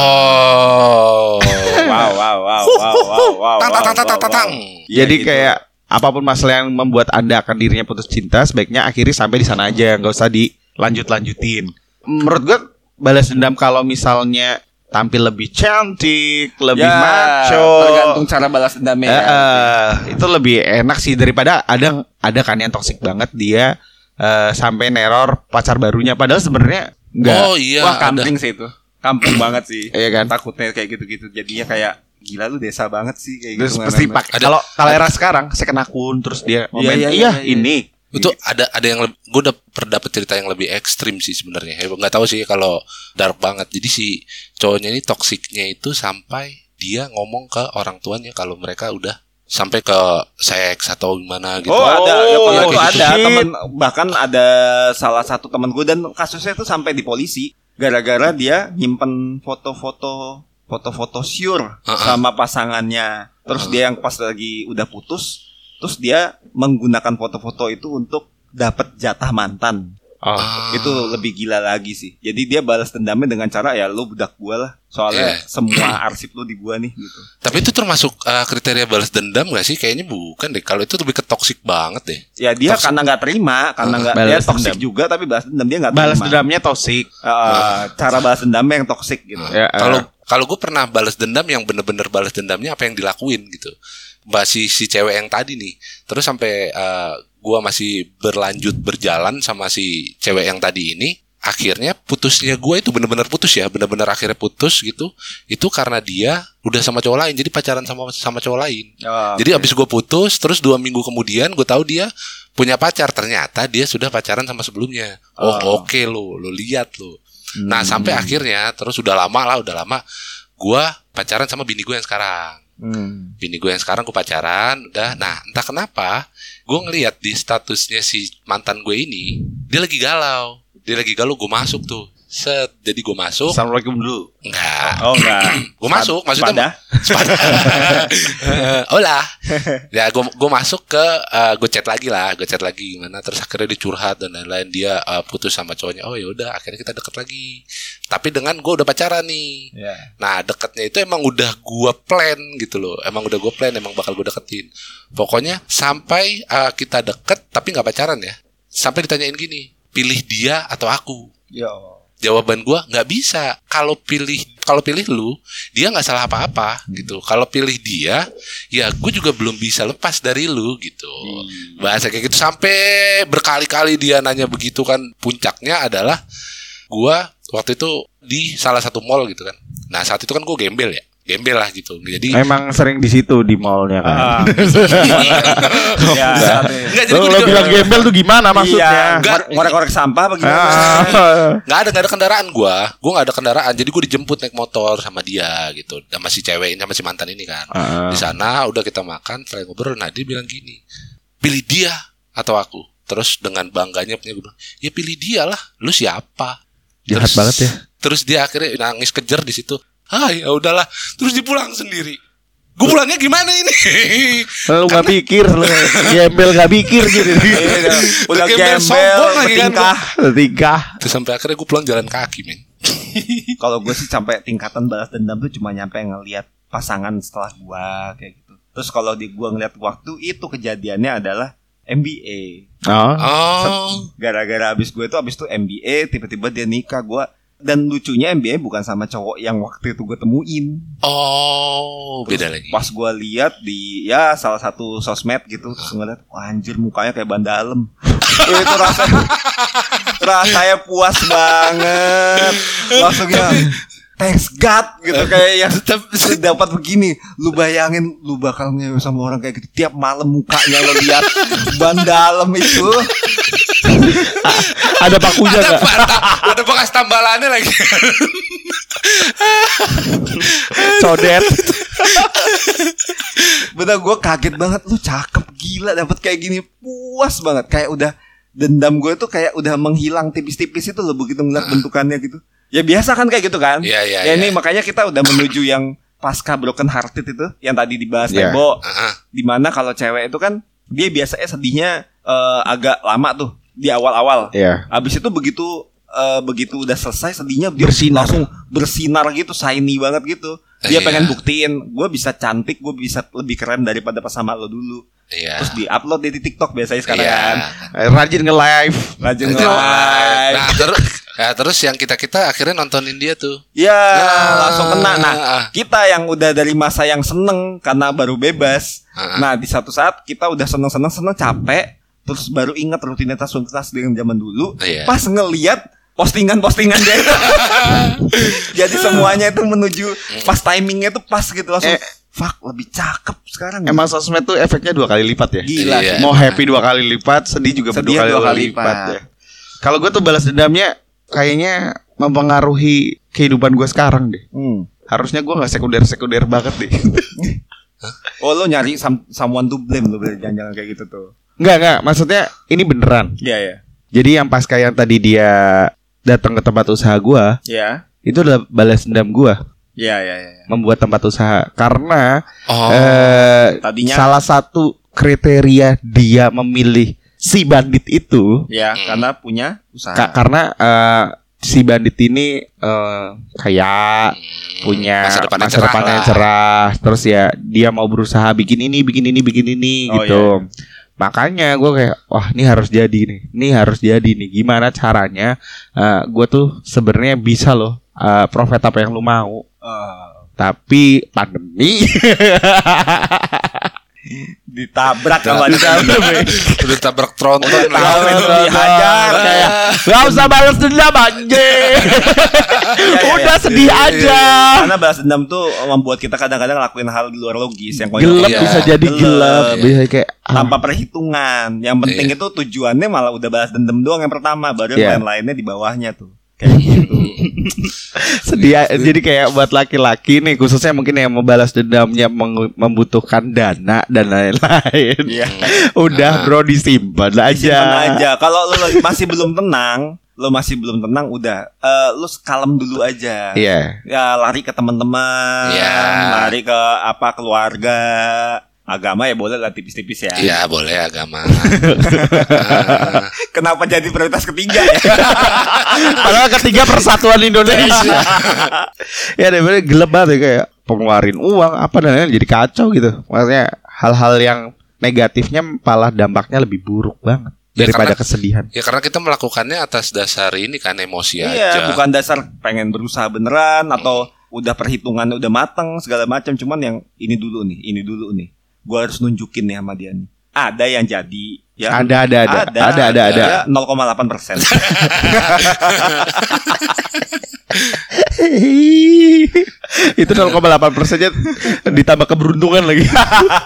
Oh. Wow, wow, wow, wow, wow, wow. Tang tang tang tang tang tang. Iya, Jadi gitu. kayak apa pun masalah yang membuat Anda akan dirinya putus cinta, sebaiknya akhiri sampai di sana aja, nggak usah dilanjut-lanjutin. Menurut gua balas dendam kalau misalnya tampil lebih cantik, lebih Ya, macho, Tergantung cara balas dendamnya. Ya. eh, itu lebih enak sih daripada ada ada kan yang toksik banget dia eh, sampai neror pacar barunya padahal sebenarnya enggak. Oh iya. Wah, ada. kampung sih itu. Kampung banget sih. Iya kan? Takutnya kayak gitu-gitu. Jadinya kayak gila lu desa banget sih kayak Terus gitu. pasti Mana-mana. pakai kalau kalau era sekarang second akun terus dia komen iya, iya, iya, iya. ini Itu ada ada yang gue udah pernah dapet cerita yang lebih ekstrim sih sebenarnya. Ya, nggak tahu sih kalau dark banget. Jadi si cowoknya ini toksiknya itu sampai dia ngomong ke orang tuanya kalau mereka udah sampai ke seks atau gimana gitu. Oh, ada, ya, Oh, itu kayak ada temen bahkan ada salah satu temen gue dan kasusnya itu sampai di polisi gara-gara dia nyimpen foto-foto foto-foto sure Uh-uh. sama pasangannya. Terus dia yang pas lagi udah putus, terus dia menggunakan foto-foto itu untuk dapat jatah mantan. oh Ah. Itu lebih gila lagi sih. Jadi dia balas dendamnya dengan cara ya lu budak gua lah. Soalnya Iya. semua arsip lu di gua nih gitu. Tapi itu termasuk uh, kriteria balas dendam gak sih? Kayaknya bukan deh. Kalau itu lebih ke toksik banget deh. Ya dia Toxic. karena nggak terima, karena nggak Balas dia toksik dendam. juga tapi balas dendam dia nggak terima. balas dendamnya toksik Eh, cara balas dendamnya yang toksik gitu. ya eh. Kalau kalau gue pernah balas dendam yang bener-bener balas dendamnya apa yang dilakuin gitu. Mbak si si cewek yang tadi nih. Terus sampai gua masih berlanjut berjalan sama si cewek yang tadi ini akhirnya putusnya gue itu bener-bener putus ya bener-bener akhirnya putus gitu. Itu karena dia udah sama cowok lain jadi pacaran sama sama cowok lain. Oh, jadi abis gue putus terus dua minggu kemudian gue tahu dia punya pacar. Ternyata dia sudah pacaran sama sebelumnya. Oh, Oh. oke lo lo lihat lo nah sampai akhirnya terus udah lama lah udah lama gue pacaran sama bini gue yang sekarang Hmm. bini gue yang sekarang gue pacaran udah. Nah entah kenapa gue ngelihat di statusnya si mantan gue ini dia lagi galau. Dia lagi galau gue masuk tuh set jadi gue masuk Assalamualaikum dulu. enggak Oh enggak. gue masuk maksudnya Sepada? Olah. Ya gue gue masuk ke gue chat lagi lah, gue chat lagi gimana terus akhirnya dia curhat dan lain-lain dia eh, putus sama cowoknya. Oh ya udah akhirnya kita deket lagi. Tapi dengan gue udah pacaran nih. Ya. Nah deketnya itu emang udah gue plan gitu loh. Emang udah gue plan emang bakal gue deketin. Pokoknya sampai eh, kita deket tapi nggak pacaran ya. Sampai ditanyain gini, pilih dia atau aku? Yo. Jawaban gua nggak bisa. Kalau pilih kalau pilih lu dia nggak salah apa-apa gitu. Kalau pilih dia ya gue juga belum bisa lepas dari lu gitu. Bahasa kayak gitu. Sampai berkali-kali dia nanya begitu kan puncaknya adalah gua waktu itu di salah satu mall gitu kan. Nah saat itu kan gue gembel ya gembel lah gitu jadi Emang sering di situ di mallnya kan. Ah. ya. Enggak, jadi Lo, bilang gembel tuh gimana Iya, maksudnya? ngorek- ngorek-ngorek sampah bagaimana? Ah. nggak ada nggak ada kendaraan gua gua nggak ada kendaraan jadi gua dijemput naik motor sama dia gitu sama si cewek ini sama si mantan ini kan Ah. di sana udah kita makan setelah ngobrol nah dia bilang gini pilih dia atau aku terus dengan bangganya punya gue bilang ya pilih dia lah lu siapa Jahat banget ya. terus dia akhirnya nangis kejer di situ ah ya udahlah. Terus dipulang sendiri. Gue pulangnya gimana ini? Lu gak pikir lu Gembel gak pikir gitu. Iya, Udah Gembel sombong lagi kan. Tingkah terus sampai akhirnya gue pulang jalan kaki men. Kalau gue sih sampai tingkatan balas dendam tuh cuma nyampe ngelihat pasangan setelah gua kayak gitu. Terus kalau di gua ngeliat waktu itu kejadiannya adalah MBA. Oh. Oh. Gara-gara abis gue itu abis itu MBA tiba-tiba dia nikah. Gua dan lucunya MBA bukan sama cowok yang waktu itu gue temuin. oh beda lagi Pas gua lihat di ya salah satu sosmed gitu terus ngeliat wah anjir mukanya kayak ban dalem. Wih, itu rasanya rasanya puas banget. Langsungnya thanks God gitu kayak yang dapat begini. Lu bayangin lu bakal ngewe sama orang kayak gitu tiap malam mukanya lo lihat ban dalem itu. Ada pakunya ada gak? ada, ada bekas tambalannya lagi Codet Bener gue kaget banget lu cakep gila dapat kayak gini puas banget kayak udah dendam gue tuh kayak udah menghilang tipis-tipis itu loh begitu ngeliat bentukannya gitu. Ya biasa kan kayak gitu kan? Iya, iya, Ya ini iya. makanya kita udah menuju yang pasca broken hearted itu yang tadi dibahas Iya. Tebo. Heeh. Di mana kalau cewek itu kan dia biasanya sedihnya eh, agak lama tuh di awal-awal. Iya Abis itu begitu eh, begitu udah selesai sedihnya dia Bersinar. langsung bersinar gitu, shiny banget gitu. Dia Iya. pengen buktiin gue bisa cantik, gue bisa lebih keren daripada pas sama lo dulu. Iya. Terus di-upload di TikTok biasanya sekarang Iya. kan. Rajin nge-live Rajin Itu. live. Nah terus ya, terus yang kita kita akhirnya nontonin dia tuh. Ya, Nah. langsung kena. Nah, Ah. kita yang udah dari masa yang seneng karena baru bebas. Ah. Nah, di satu saat kita udah seneng-seneng seneng capek, terus baru ingat rutinitas rutinitas dengan zaman dulu. Iya. Pas ngeliat postingan-postingan dia. Jadi semuanya itu menuju pas timingnya tuh pas gitu langsung. Eh. Fuck, lebih cakep sekarang. Emang sosmed tuh efeknya dua kali lipat ya Gila. Iya. Mau happy dua kali lipat Sedih juga Sedih dua kali, dua kali lipat, lipat. ya Kalau gue tuh balas dendamnya Kayaknya mempengaruhi kehidupan gue sekarang deh Hmm. Harusnya gue gak sekunder-sekunder banget deh Oh, lo nyari some- someone to blame lo jangan-jangan kayak gitu tuh. Enggak, enggak Maksudnya ini beneran Iya, ya. Jadi yang pas kayak yang tadi dia datang ke tempat usaha gua, Iya. itu adalah balas dendam gua Iya, iya, iya. membuat tempat usaha karena Oh. eh Tadinya- salah satu kriteria dia memilih si bandit itu Ya, Hmm. karena punya usaha. ka- karena eh, si bandit ini eh, kaya punya masa depan yang masa cerah depan yang lah. cerah terus ya dia mau berusaha bikin ini bikin ini bikin ini Oh, gitu makanya gue kayak wah ini harus jadi nih ini harus jadi nih. Gimana caranya gue tuh sebenarnya bisa loh eh, profit apa yang lu mau. Eh, tapi pandemi Ditabrak sama dia. Udah tabrak tronton dihajar kayak Gak usah balas dendam anjing. Udah iya. sedih aja. Karena balas dendam tuh membuat kita kadang-kadang lakuin hal di luar logis yang konyol- Gelap Iya. bisa jadi Gelap. Iya. Bisa kayak ah, tanpa perhitungan. Yang penting Iya. itu tujuannya malah udah balas dendam doang yang pertama, baru Iya. yang lain-lainnya di bawahnya tuh. Kayak gitu. Sedih. Jadi kayak buat laki-laki nih khususnya mungkin yang mau balas dendamnya membutuhkan dana dan lain-lain. Iya. Udah bro disimpan aja. Simpen aja. Kalau lu masih belum tenang, lu masih belum tenang udah eh, lu kalem dulu aja. Iya. Ya lari ke teman-teman, Iya. lari ke apa keluarga. Agama ya boleh lah tipis-tipis ya. Iya boleh agama. Ah, Kenapa jadi prioritas ketiga ya? Padahal ketiga persatuan Indonesia. ya daripada gelap banget ya, kayak pengeluarin uang apa dan lain-lain jadi kacau gitu. Maksudnya hal-hal yang negatifnya malah dampaknya lebih buruk banget Ya, daripada karena- kesedihan. ya karena kita melakukannya atas dasar ini kan emosi aja. Iya, bukan dasar pengen berusaha beneran atau udah perhitungan udah mateng segala macam cuman yang ini dulu nih, ini dulu nih. Gua harus nunjukin nih sama dia nih. Ada yang jadi ya. Ada ada ada ada ada ada. Ya, 0,8 persen. itu 0,8 persennya ditambah keberuntungan lagi.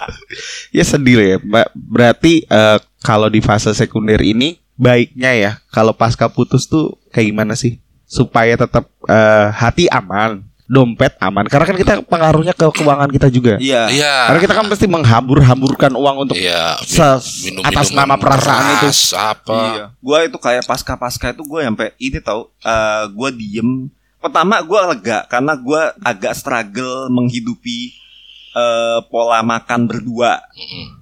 ya sedih ya. Berarti eh, kalau di fase sekunder ini baiknya ya kalau pasca putus tuh kayak gimana sih supaya tetap eh, hati aman, dompet aman. Karena kan kita pengaruhnya ke keuangan kita juga. Iya. Iya. Karena kita kan pasti menghambur-hamburkan uang untuk Iya. minum atas minuman nama perasaan itu. apa? Iya. Gua itu kayak pasca-pasca itu gue sampai ini tahu eh gua diem. Pertama gua lega karena gua agak struggle menghidupi eh pola makan berdua.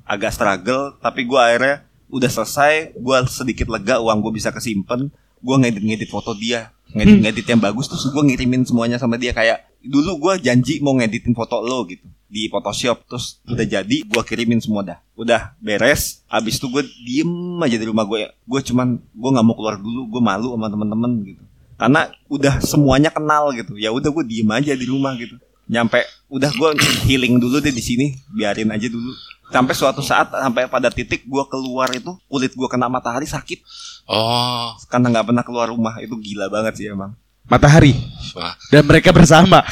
Agak struggle tapi gua akhirnya udah selesai, gua sedikit lega uang gue bisa kesimpan. Gua ngedit-ngedit foto dia, ngedit-ngedit yang bagus terus gua ngirimin semuanya sama dia kayak dulu gua janji mau ngeditin foto lo gitu di Photoshop terus udah jadi gua kirimin semua dah. Udah beres habis itu gue diem aja di rumah gue gue cuman gue nggak mau keluar dulu gue malu sama temen-temen gitu. Karena udah semuanya kenal gitu ya udah gue diem aja di rumah gitu nyampe udah gue healing dulu deh di sini biarin aja dulu sampai suatu saat sampai pada titik gue keluar itu kulit gue kena matahari sakit Oh, karena nggak pernah keluar rumah itu gila banget sih emang Matahari wah. dan mereka bersama.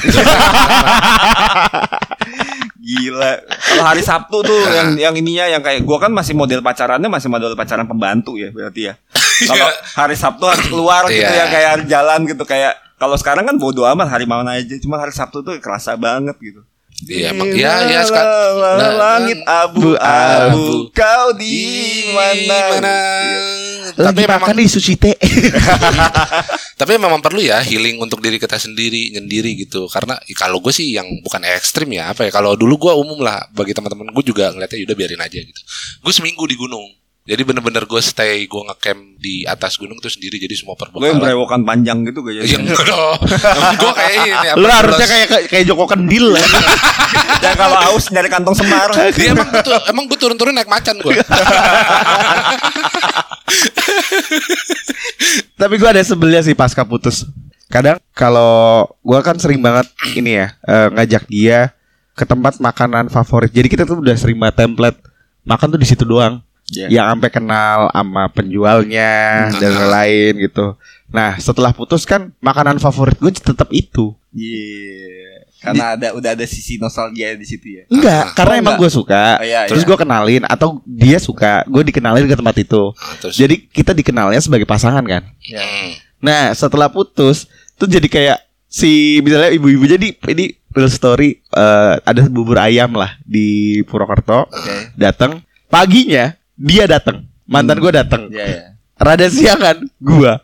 Gila. Kalau hari Sabtu tuh yang yang ininya yang kayak gua kan masih model pacarannya masih model pacaran pembantu ya berarti ya. Kalau hari Sabtu harus keluar gitu Iya. ya kayak jalan gitu kayak kalau sekarang kan bodo amat hari mana aja cuma hari Sabtu tuh kerasa banget gitu. Iya, emang- ya, ya, la- nah, langit abu-abu abu. kau di mana? Tapi memang makan di sushi teh. tapi memang perlu ya healing untuk diri kita sendiri, nyendiri gitu. Karena kalau gue sih yang bukan ekstrim ya apa ya. Kalau dulu gue umum lah bagi teman-teman gue juga ngeliatnya udah biarin aja gitu. Gue seminggu di gunung. Jadi bener-bener gue stay, gue ngecamp di atas gunung tuh sendiri. Jadi semua Gue yang perbekalan. berewokan panjang gitu gak jadi. enggak dong. gue kayak ini. apa, Lu harusnya kayak kayak Joko Kendil lah. Dan kalau aus nyari kantong semar. Dia emang betul, emang gue turun-turun naik macan gue. Tapi gua ada sebelnya sih pasca putus. Kadang kalau gua kan sering banget ini ya eh, ngajak dia ke tempat makanan favorit. Jadi kita tuh udah sering banget template makan tuh di situ doang. Iya. Yang sampai kenal sama penjualnya dan lain-lain gitu. Nah setelah putus kan makanan favorit gue tetap itu. Iya. Karena ada udah ada sisi nostalgia di situ ya. Enggak, karena Oh, emang gue suka. Oh, iya, terus iya. gue kenalin atau dia suka, gue dikenalin ke tempat itu. Nah, terus, Jadi kita dikenalnya sebagai pasangan kan. Hmm. Nah setelah putus tuh jadi kayak si misalnya ibu-ibu jadi ini real story eh, ada bubur ayam lah di Purwokerto Oke. datang paginya dia datang mantan gue datang Iya ya. rada siang kan? Gua.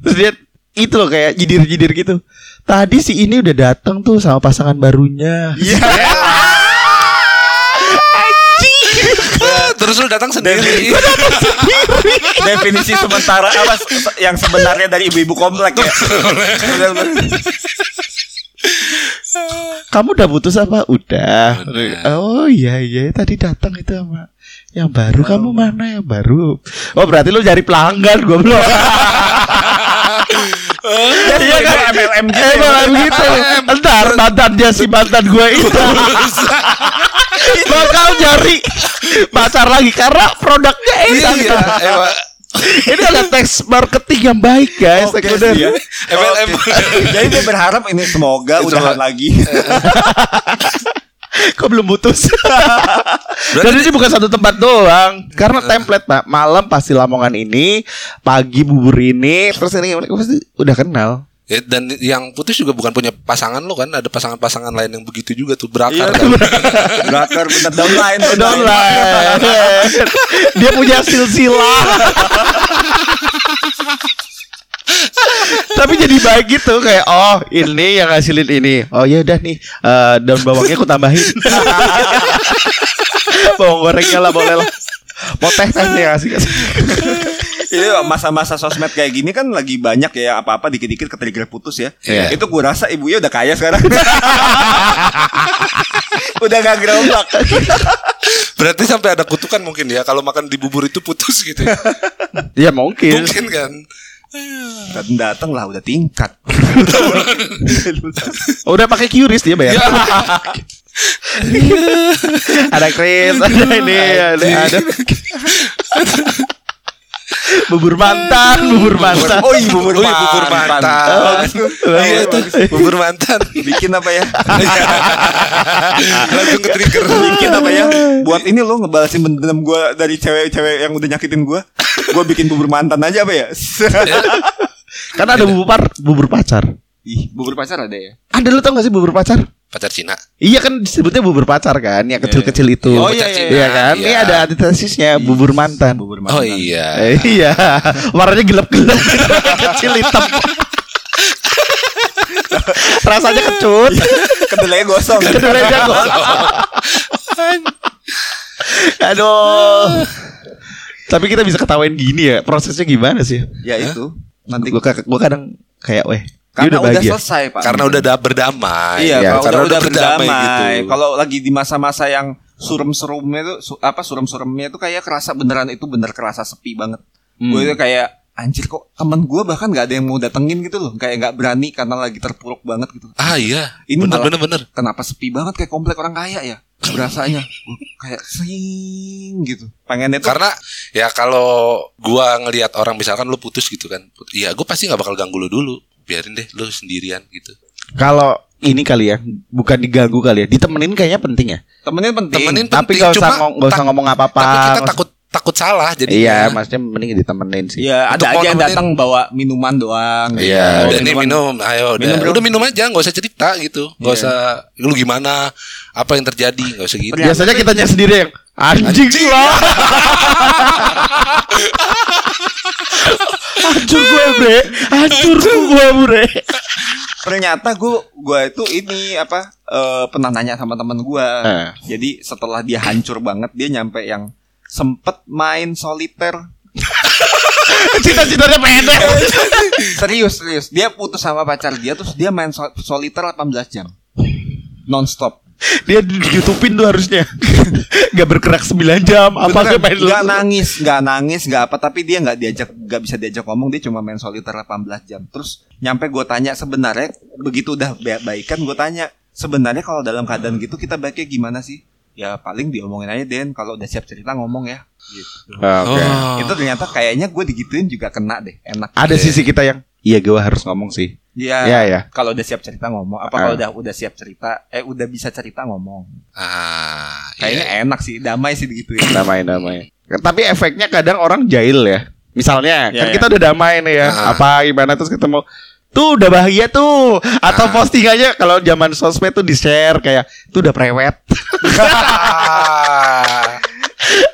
Terus dia itu loh kayak jidir-jidir gitu. Tadi si ini udah datang tuh sama pasangan barunya. Iya. Eh, terus lu datang sendiri. Definisi sementara apa yang sebenarnya dari ibu-ibu komplek ya. kamu udah putus apa? Udah. Oh iya iya. Tadi datang itu sama yang baru kamu mana yang baru oh berarti lu cari pelanggan gua belum Iya kan MLM gitu. Eh, ya. malah gitu. Ntar mantannya si mantan gue itu. bakal nyari pacar lagi karena produknya enak. Iya, emang Ini ada teks marketing yang baik guys, sekunder. sih ya. MLM. Oke. Jadi dia berharap ini semoga Itu udahan mah. lagi. Kok belum putus? Dan ini bukan satu tempat doang. Karena template pak. Malam pasti Lamongan ini Pagi bubur ini Terus ini pasti udah kenal. Ya, dan yang putus juga bukan punya pasangan lo kan? Ada pasangan-pasangan lain yang begitu juga tuh Iya, berakar kan. Berakar. Bener downline, Downline. Dia punya silsilah Tapi jadi baik gitu kayak oh ini yang ngasilin ini. Oh ya udah nih eh, daun bawangnya aku tambahin. Bawang gorengnya lah boleh lah. Mau teh teh nih kasih kasih. Ini masa-masa sosmed kayak gini kan lagi banyak ya apa-apa dikit-dikit ke trigger putus ya. Iya. Itu gue rasa ibunya udah kaya sekarang. udah gak gerobak. Berarti sampai ada kutukan mungkin ya kalau makan di bubur itu putus gitu. ya. Ya mungkin. mungkin kan. Datang datang lah udah tingkat. Oh, udah pakai QRIS dia bayar. ada Chris, ada ini, ada, ada. Bubur mantan, bubur mantan. Oh iya bubur Oh, iya, bubur mantan. Iya tuh bubur mantan. Bikin apa ya? Langsung ke trigger. Bikin apa ya? Buat ini lo ngebalasin dendam gue dari cewek-cewek yang udah nyakitin gue. Gue bikin bubur mantan aja apa ya? Kan ada bubur par, bubur pacar. Ih, bubur pacar ada ya? Ada lu tau gak sih bubur pacar? Pacar Cina. Iya kan disebutnya bubur pacar kan, yang kecil-kecil itu. Oh, iya, iya, Iya kan? Ini Iya. ada antitesisnya bubur mantan. Bubur mantan. Oh iya. Eh, iya, warnanya gelap-gelap kecil hitam. Rasanya kecut. Kedelainya gosong. Kedelainya gosong. Aduh. Tapi kita bisa ketawain gini ya. Prosesnya gimana sih? ya itu. Nanti Gua, gua kadang kayak weh. Karena udah udah, selesai, Pak. Karena udah da- berdamai. Iya, kalau karena udah, udah berdamai berdamai. gitu. Kalau lagi di masa-masa yang surem-serumnya tuh su- apa surem-seremnya itu kayak kerasa beneran itu bener kerasa sepi banget. Hmm. Gue itu kayak anjir kok temen gue bahkan nggak ada yang mau datengin gitu loh kayak nggak berani karena lagi terpuruk banget gitu Ah iya. Ini bener malah- bener bener. kenapa sepi banget kayak komplek orang kaya ya berasanya kayak sing gitu pengennya tuh Karena ya kalau gua ngelihat orang misalkan lu putus gitu kan. Iya, gua pasti nggak bakal ganggu lu dulu. Biarin deh lu sendirian gitu. Kalau ini kali ya, bukan diganggu kali ya, ditemenin kayaknya penting ya. temenin penting Temenin Tapi penting, nggak usah cuma ngom- nggak usah ngomong apa-apa. Tapi kita usah- takut takut salah jadi. Iya, maksudnya mending ditemenin sih. Iya, ada aja yang datang bawa minuman doang. Iya, Oh, udah nih minum, ayo udah. Minum, bro. udah minum aja, nggak usah cerita gitu. Nggak Iya. usah lu gimana, apa yang terjadi, nggak usah gitu. Biasanya kitanya sendiri yang anjing lah. Hancur gue bre Hancur gue bre Ternyata gue gue itu ini apa eh, pernah nanya sama temen gue. Eh. Jadi setelah dia hancur banget dia nyampe yang sempet main soliter. Cita-citanya pendek serius serius. Dia putus sama pacar dia terus dia main sol- soliter 18 jam. Nonstop. Dia di YouTubein tuh harusnya Gak bergerak 9 jam Apa main nggak nangis, nggak nangis, nggak apa. Tapi dia nggak diajak, nggak bisa diajak ngomong. Dia cuma main soliter 18 jam. Terus nyampe gue tanya sebenarnya begitu udah ba- baikan gue tanya sebenarnya kalau dalam keadaan gitu kita baiknya gimana sih? Ya paling diomongin aja Den. Kalau udah siap cerita ngomong ya. Gitu. Oke. Oh. Itu ternyata kayaknya gue digituin juga kena deh. Enak. Ada sisi kita yang Iya gue harus ngomong sih Iya. Iya, iya. Kalau udah siap cerita ngomong. Apa Ah. kalau udah udah siap cerita? Eh udah bisa cerita ngomong. Ah, Kayaknya iya. enak sih. Damai sih digituin. Damai-damai Tapi efeknya kadang orang jahil ya Misalnya Iya, Kan iya. kita udah damai nih ya Ah. Apa gimana Terus ketemu Tuh udah bahagia tuh Atau Ah. postingannya Kalau zaman sosmed tuh di share Kayak Tuh udah prewed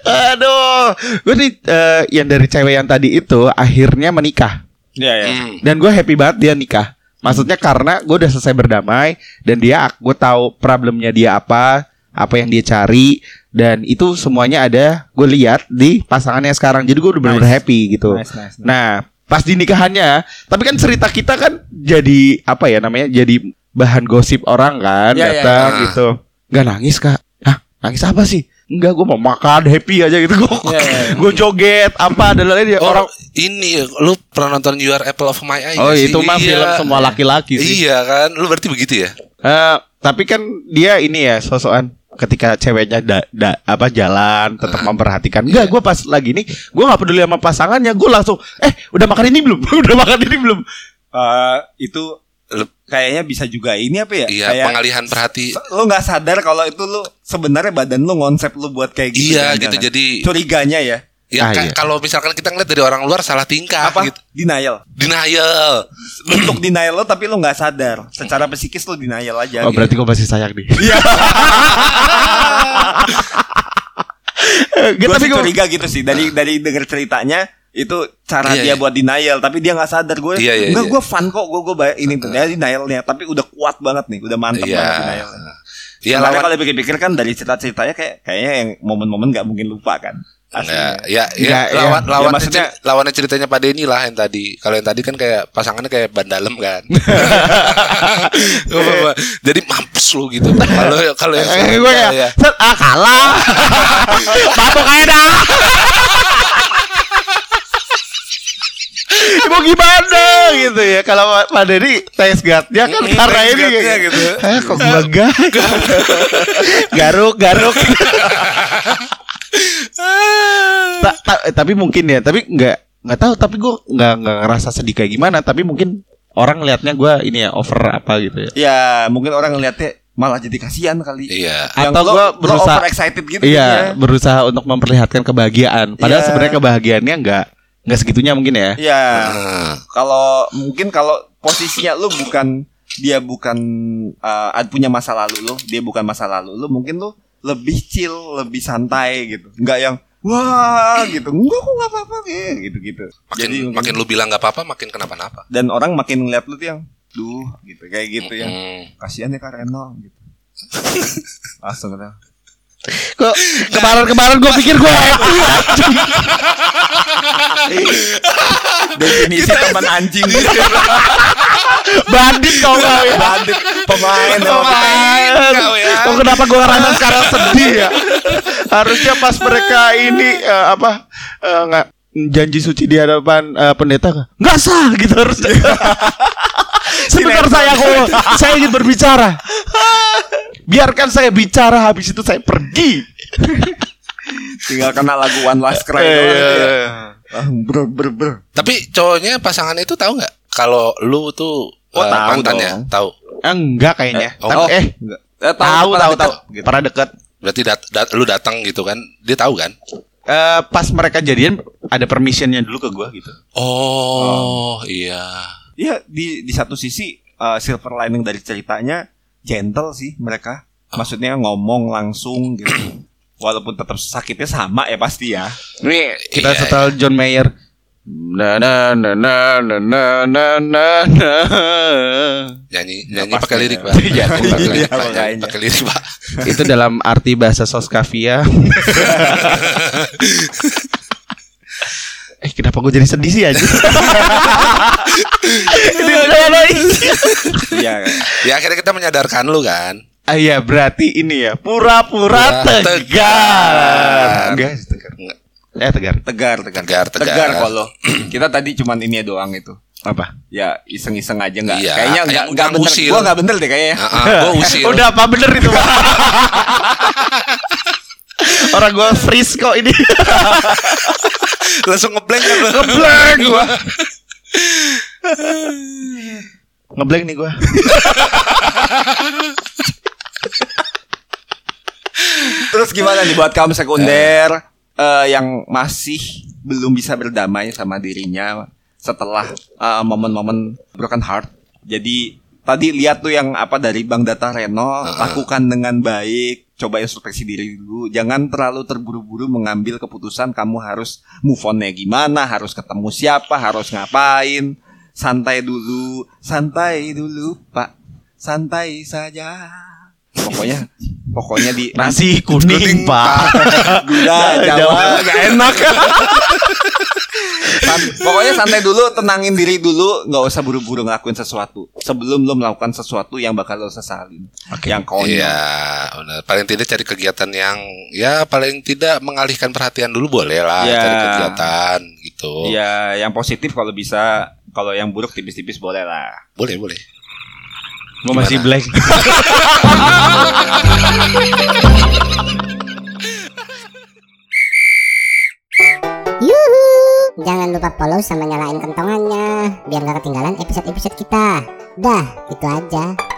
Aduh Gue nih eh, Yang dari cewek yang tadi itu Akhirnya menikah Iya ya. Hmm. Dan gue happy banget dia nikah Maksudnya karena gue udah selesai berdamai Dan dia Gue tahu problemnya dia apa Apa yang dia cari Dan itu semuanya ada Gue lihat di pasangannya sekarang Jadi gue udah bener-bener Nice. happy gitu Nice, nice, nice. Nah pas di nikahannya Tapi kan cerita kita kan Jadi Apa ya namanya Jadi bahan gosip orang kan Ya, ya, Datang ya. gitu Gak nangis kak Hah nangis apa sih Enggak gue mau makan happy aja gitu Gue Ya, ya, ya. gue joget Apa dan lain-lain ya Oh, Orang ini lu pernah nonton You Are Apple of My Eye? Oh sih? itu mah Iya. film semua laki-laki sih Iya kan, lu berarti begitu ya? Eh, tapi kan dia ini ya sosokan ketika ceweknya da, da- apa jalan tetap Ah. memperhatikan. Iya. Enggak, gue pas lagi ini gue nggak peduli sama pasangannya, gue langsung eh udah makan ini belum? udah makan ini belum? Eh, itu kayaknya bisa juga ini apa ya? Iya, Kayak pengalihan perhati. lu nggak sadar kalau itu lu sebenarnya badan lu ngonsep lu buat kayak gitu. Iya, jangan-jangan. gitu. Jadi- curiganya ya. Ya Ah, iya. kalau misalkan kita ngeliat dari orang luar salah tingkah Apa? gitu. Denial. Denial. Untuk denial lo tapi lu nggak sadar. Secara psikis lu denial aja. Oh gitu. berarti gue masih sayang nih. Iya. Gitu, Gue tapi curiga gitu sih dari dari denger ceritanya itu cara Iya, dia iya. buat denial tapi dia nggak sadar gue Iya, iya, enggak iya. gue fun kok gue gue bayar ini tuh dia denialnya tapi udah kuat banget nih udah mantep Iya. banget denialnya Iya, lawan kalau pikir-pikir kan dari cerita-ceritanya kayak kayaknya yang momen-momen nggak mungkin lupa kan Enggak, ya, ya, Enggak, ya. lawan Ya, lawannya maksudnya- ceri- lawannya ceritanya Pak Denny lah yang tadi. Kalau yang tadi kan kayak pasangannya kayak ban dalem kan. Jadi mampus lu gitu. Kalau kalau yang Eh, gue ya, ya. set, ah kalah, batuk aja dah. Mau gimana gitu ya Kalau Pak Dedi tes guardnya kan Mm, karena ini kayak gitu. Eh kok gue Garuk garuk Ta- ta- Tapi mungkin ya Tapi nggak nggak tahu Tapi gue nggak nggak ngerasa sedih kayak gimana Tapi mungkin orang liatnya gue ini ya over apa gitu ya ya mungkin orang ngeliatnya malah jadi kasihan kali Iya. Yang Atau lo- gua lo berusaha- overexcited gitu Iya, jadinya. berusaha untuk memperlihatkan kebahagiaan. Padahal Iya. sebenarnya kebahagiaannya nggak nggak segitunya mungkin ya. Iya. Nah, kalau mungkin kalau posisinya lu bukan dia bukan uh, ad- punya masa lalu lu, dia bukan masa lalu lu, mungkin lu lebih chill, lebih santai gitu. Enggak yang wah gitu. Enggak kok enggak apa-apa ya, gitu-gitu. makin Jadi mungkin- makin lu bilang nggak apa-apa, makin kenapa-napa. dan orang makin ngeliat lu tuh yang duh gitu kayak gitu ya. Hmm. Kasihan ya Kak Reno gitu. Langsung gitu. Kok kemarin-kemarin gue pikir gue. Definisi teman anjing Bandit kau nggak ya? Bandit pemain Pemain. Kau ya. Kok kenapa gue ngerasa sekarang sedih ya? Harusnya pas mereka ini eh, apa eh, nggak janji suci di hadapan eh, pendeta nggak sah gitu harusnya. Sebentar saya aku saya ingin berbicara. Biarkan saya bicara habis itu saya pergi. tinggal kena lagu One Last Cry Eh, doang gitu ya. Ah, ber ber ber. Tapi cowoknya pasangan itu tahu nggak kalau lu tuh Oh, eh, tahu mantannya? dong. Tahu. Enggak kayaknya. Eh, oh. Eh Enggak. Eh, tahu tahu tahu. gitu. Pernah deket. Berarti dat- dat- lu datang gitu kan? Dia tahu kan? Eh, pas mereka jadian ada permissionnya dulu ke gue gitu. Oh, iya. Iya di di satu sisi uh, silver lining dari ceritanya gentle sih mereka. Maksudnya ngomong langsung gitu. Walaupun tetap sakitnya sama ya pasti ya. Nih kita Iya, setel John Mayer. Na na na na na na na na na. Nyanyi Ya, nyanyi pasti pakai lirik, ya. Pak. Iya, Nyanyi pakai lirik, iya, Pak. Nyanyi Pakai lirik, Pak. Itu dalam arti bahasa Soskavia. eh kenapa gue jadi sedih sih aja? Iya. Ya akhirnya kita menyadarkan lu kan. Ah iya berarti ini ya pura-pura Pura tegar. tegar. Enggak tegar. Eh tegar. Tegar, tegar. Tegar, tegar. Tegar kalau. Kita tadi cuman ini doang itu. Apa? Ya iseng-iseng aja nggak. Iya, kayaknya nggak nggak bener. usil. Gua nggak bener deh kayaknya. Ah, ah, gua usil. Udah apa bener itu? Pak? Orang gue freeze kok ini. Langsung ngeblank kan lu. Ngeblank gua. Ngeblank nih gua. Terus gimana nih buat kaum sekunder eh, yang masih belum bisa berdamai sama dirinya setelah eh, momen-momen broken heart. Jadi tadi lihat tuh yang apa dari Bang Data Reno lakukan dengan baik, coba introspeksi diri dulu. Jangan terlalu terburu-buru mengambil keputusan kamu harus move on-nya gimana, harus ketemu siapa, harus ngapain. Santai dulu, santai dulu, Pak. Santai saja. Pokoknya pokoknya di Nasi kuning, Kuning, Pak. gula Jawa Jawa gak enak. San- pokoknya santai dulu tenangin diri dulu nggak usah buru-buru ngelakuin sesuatu sebelum lo melakukan sesuatu yang bakal lo sesalin yang konyol Iya, benar. Paling tidak cari kegiatan yang ya paling tidak mengalihkan perhatian dulu boleh lah Iya. cari kegiatan gitu. ya yang positif kalau bisa kalau yang buruk tipis-tipis boleh lah Boleh, boleh. Gue masih blank. Jangan lupa follow sama nyalain kentongannya biar nggak ketinggalan episode-episode kita. Dah, itu aja.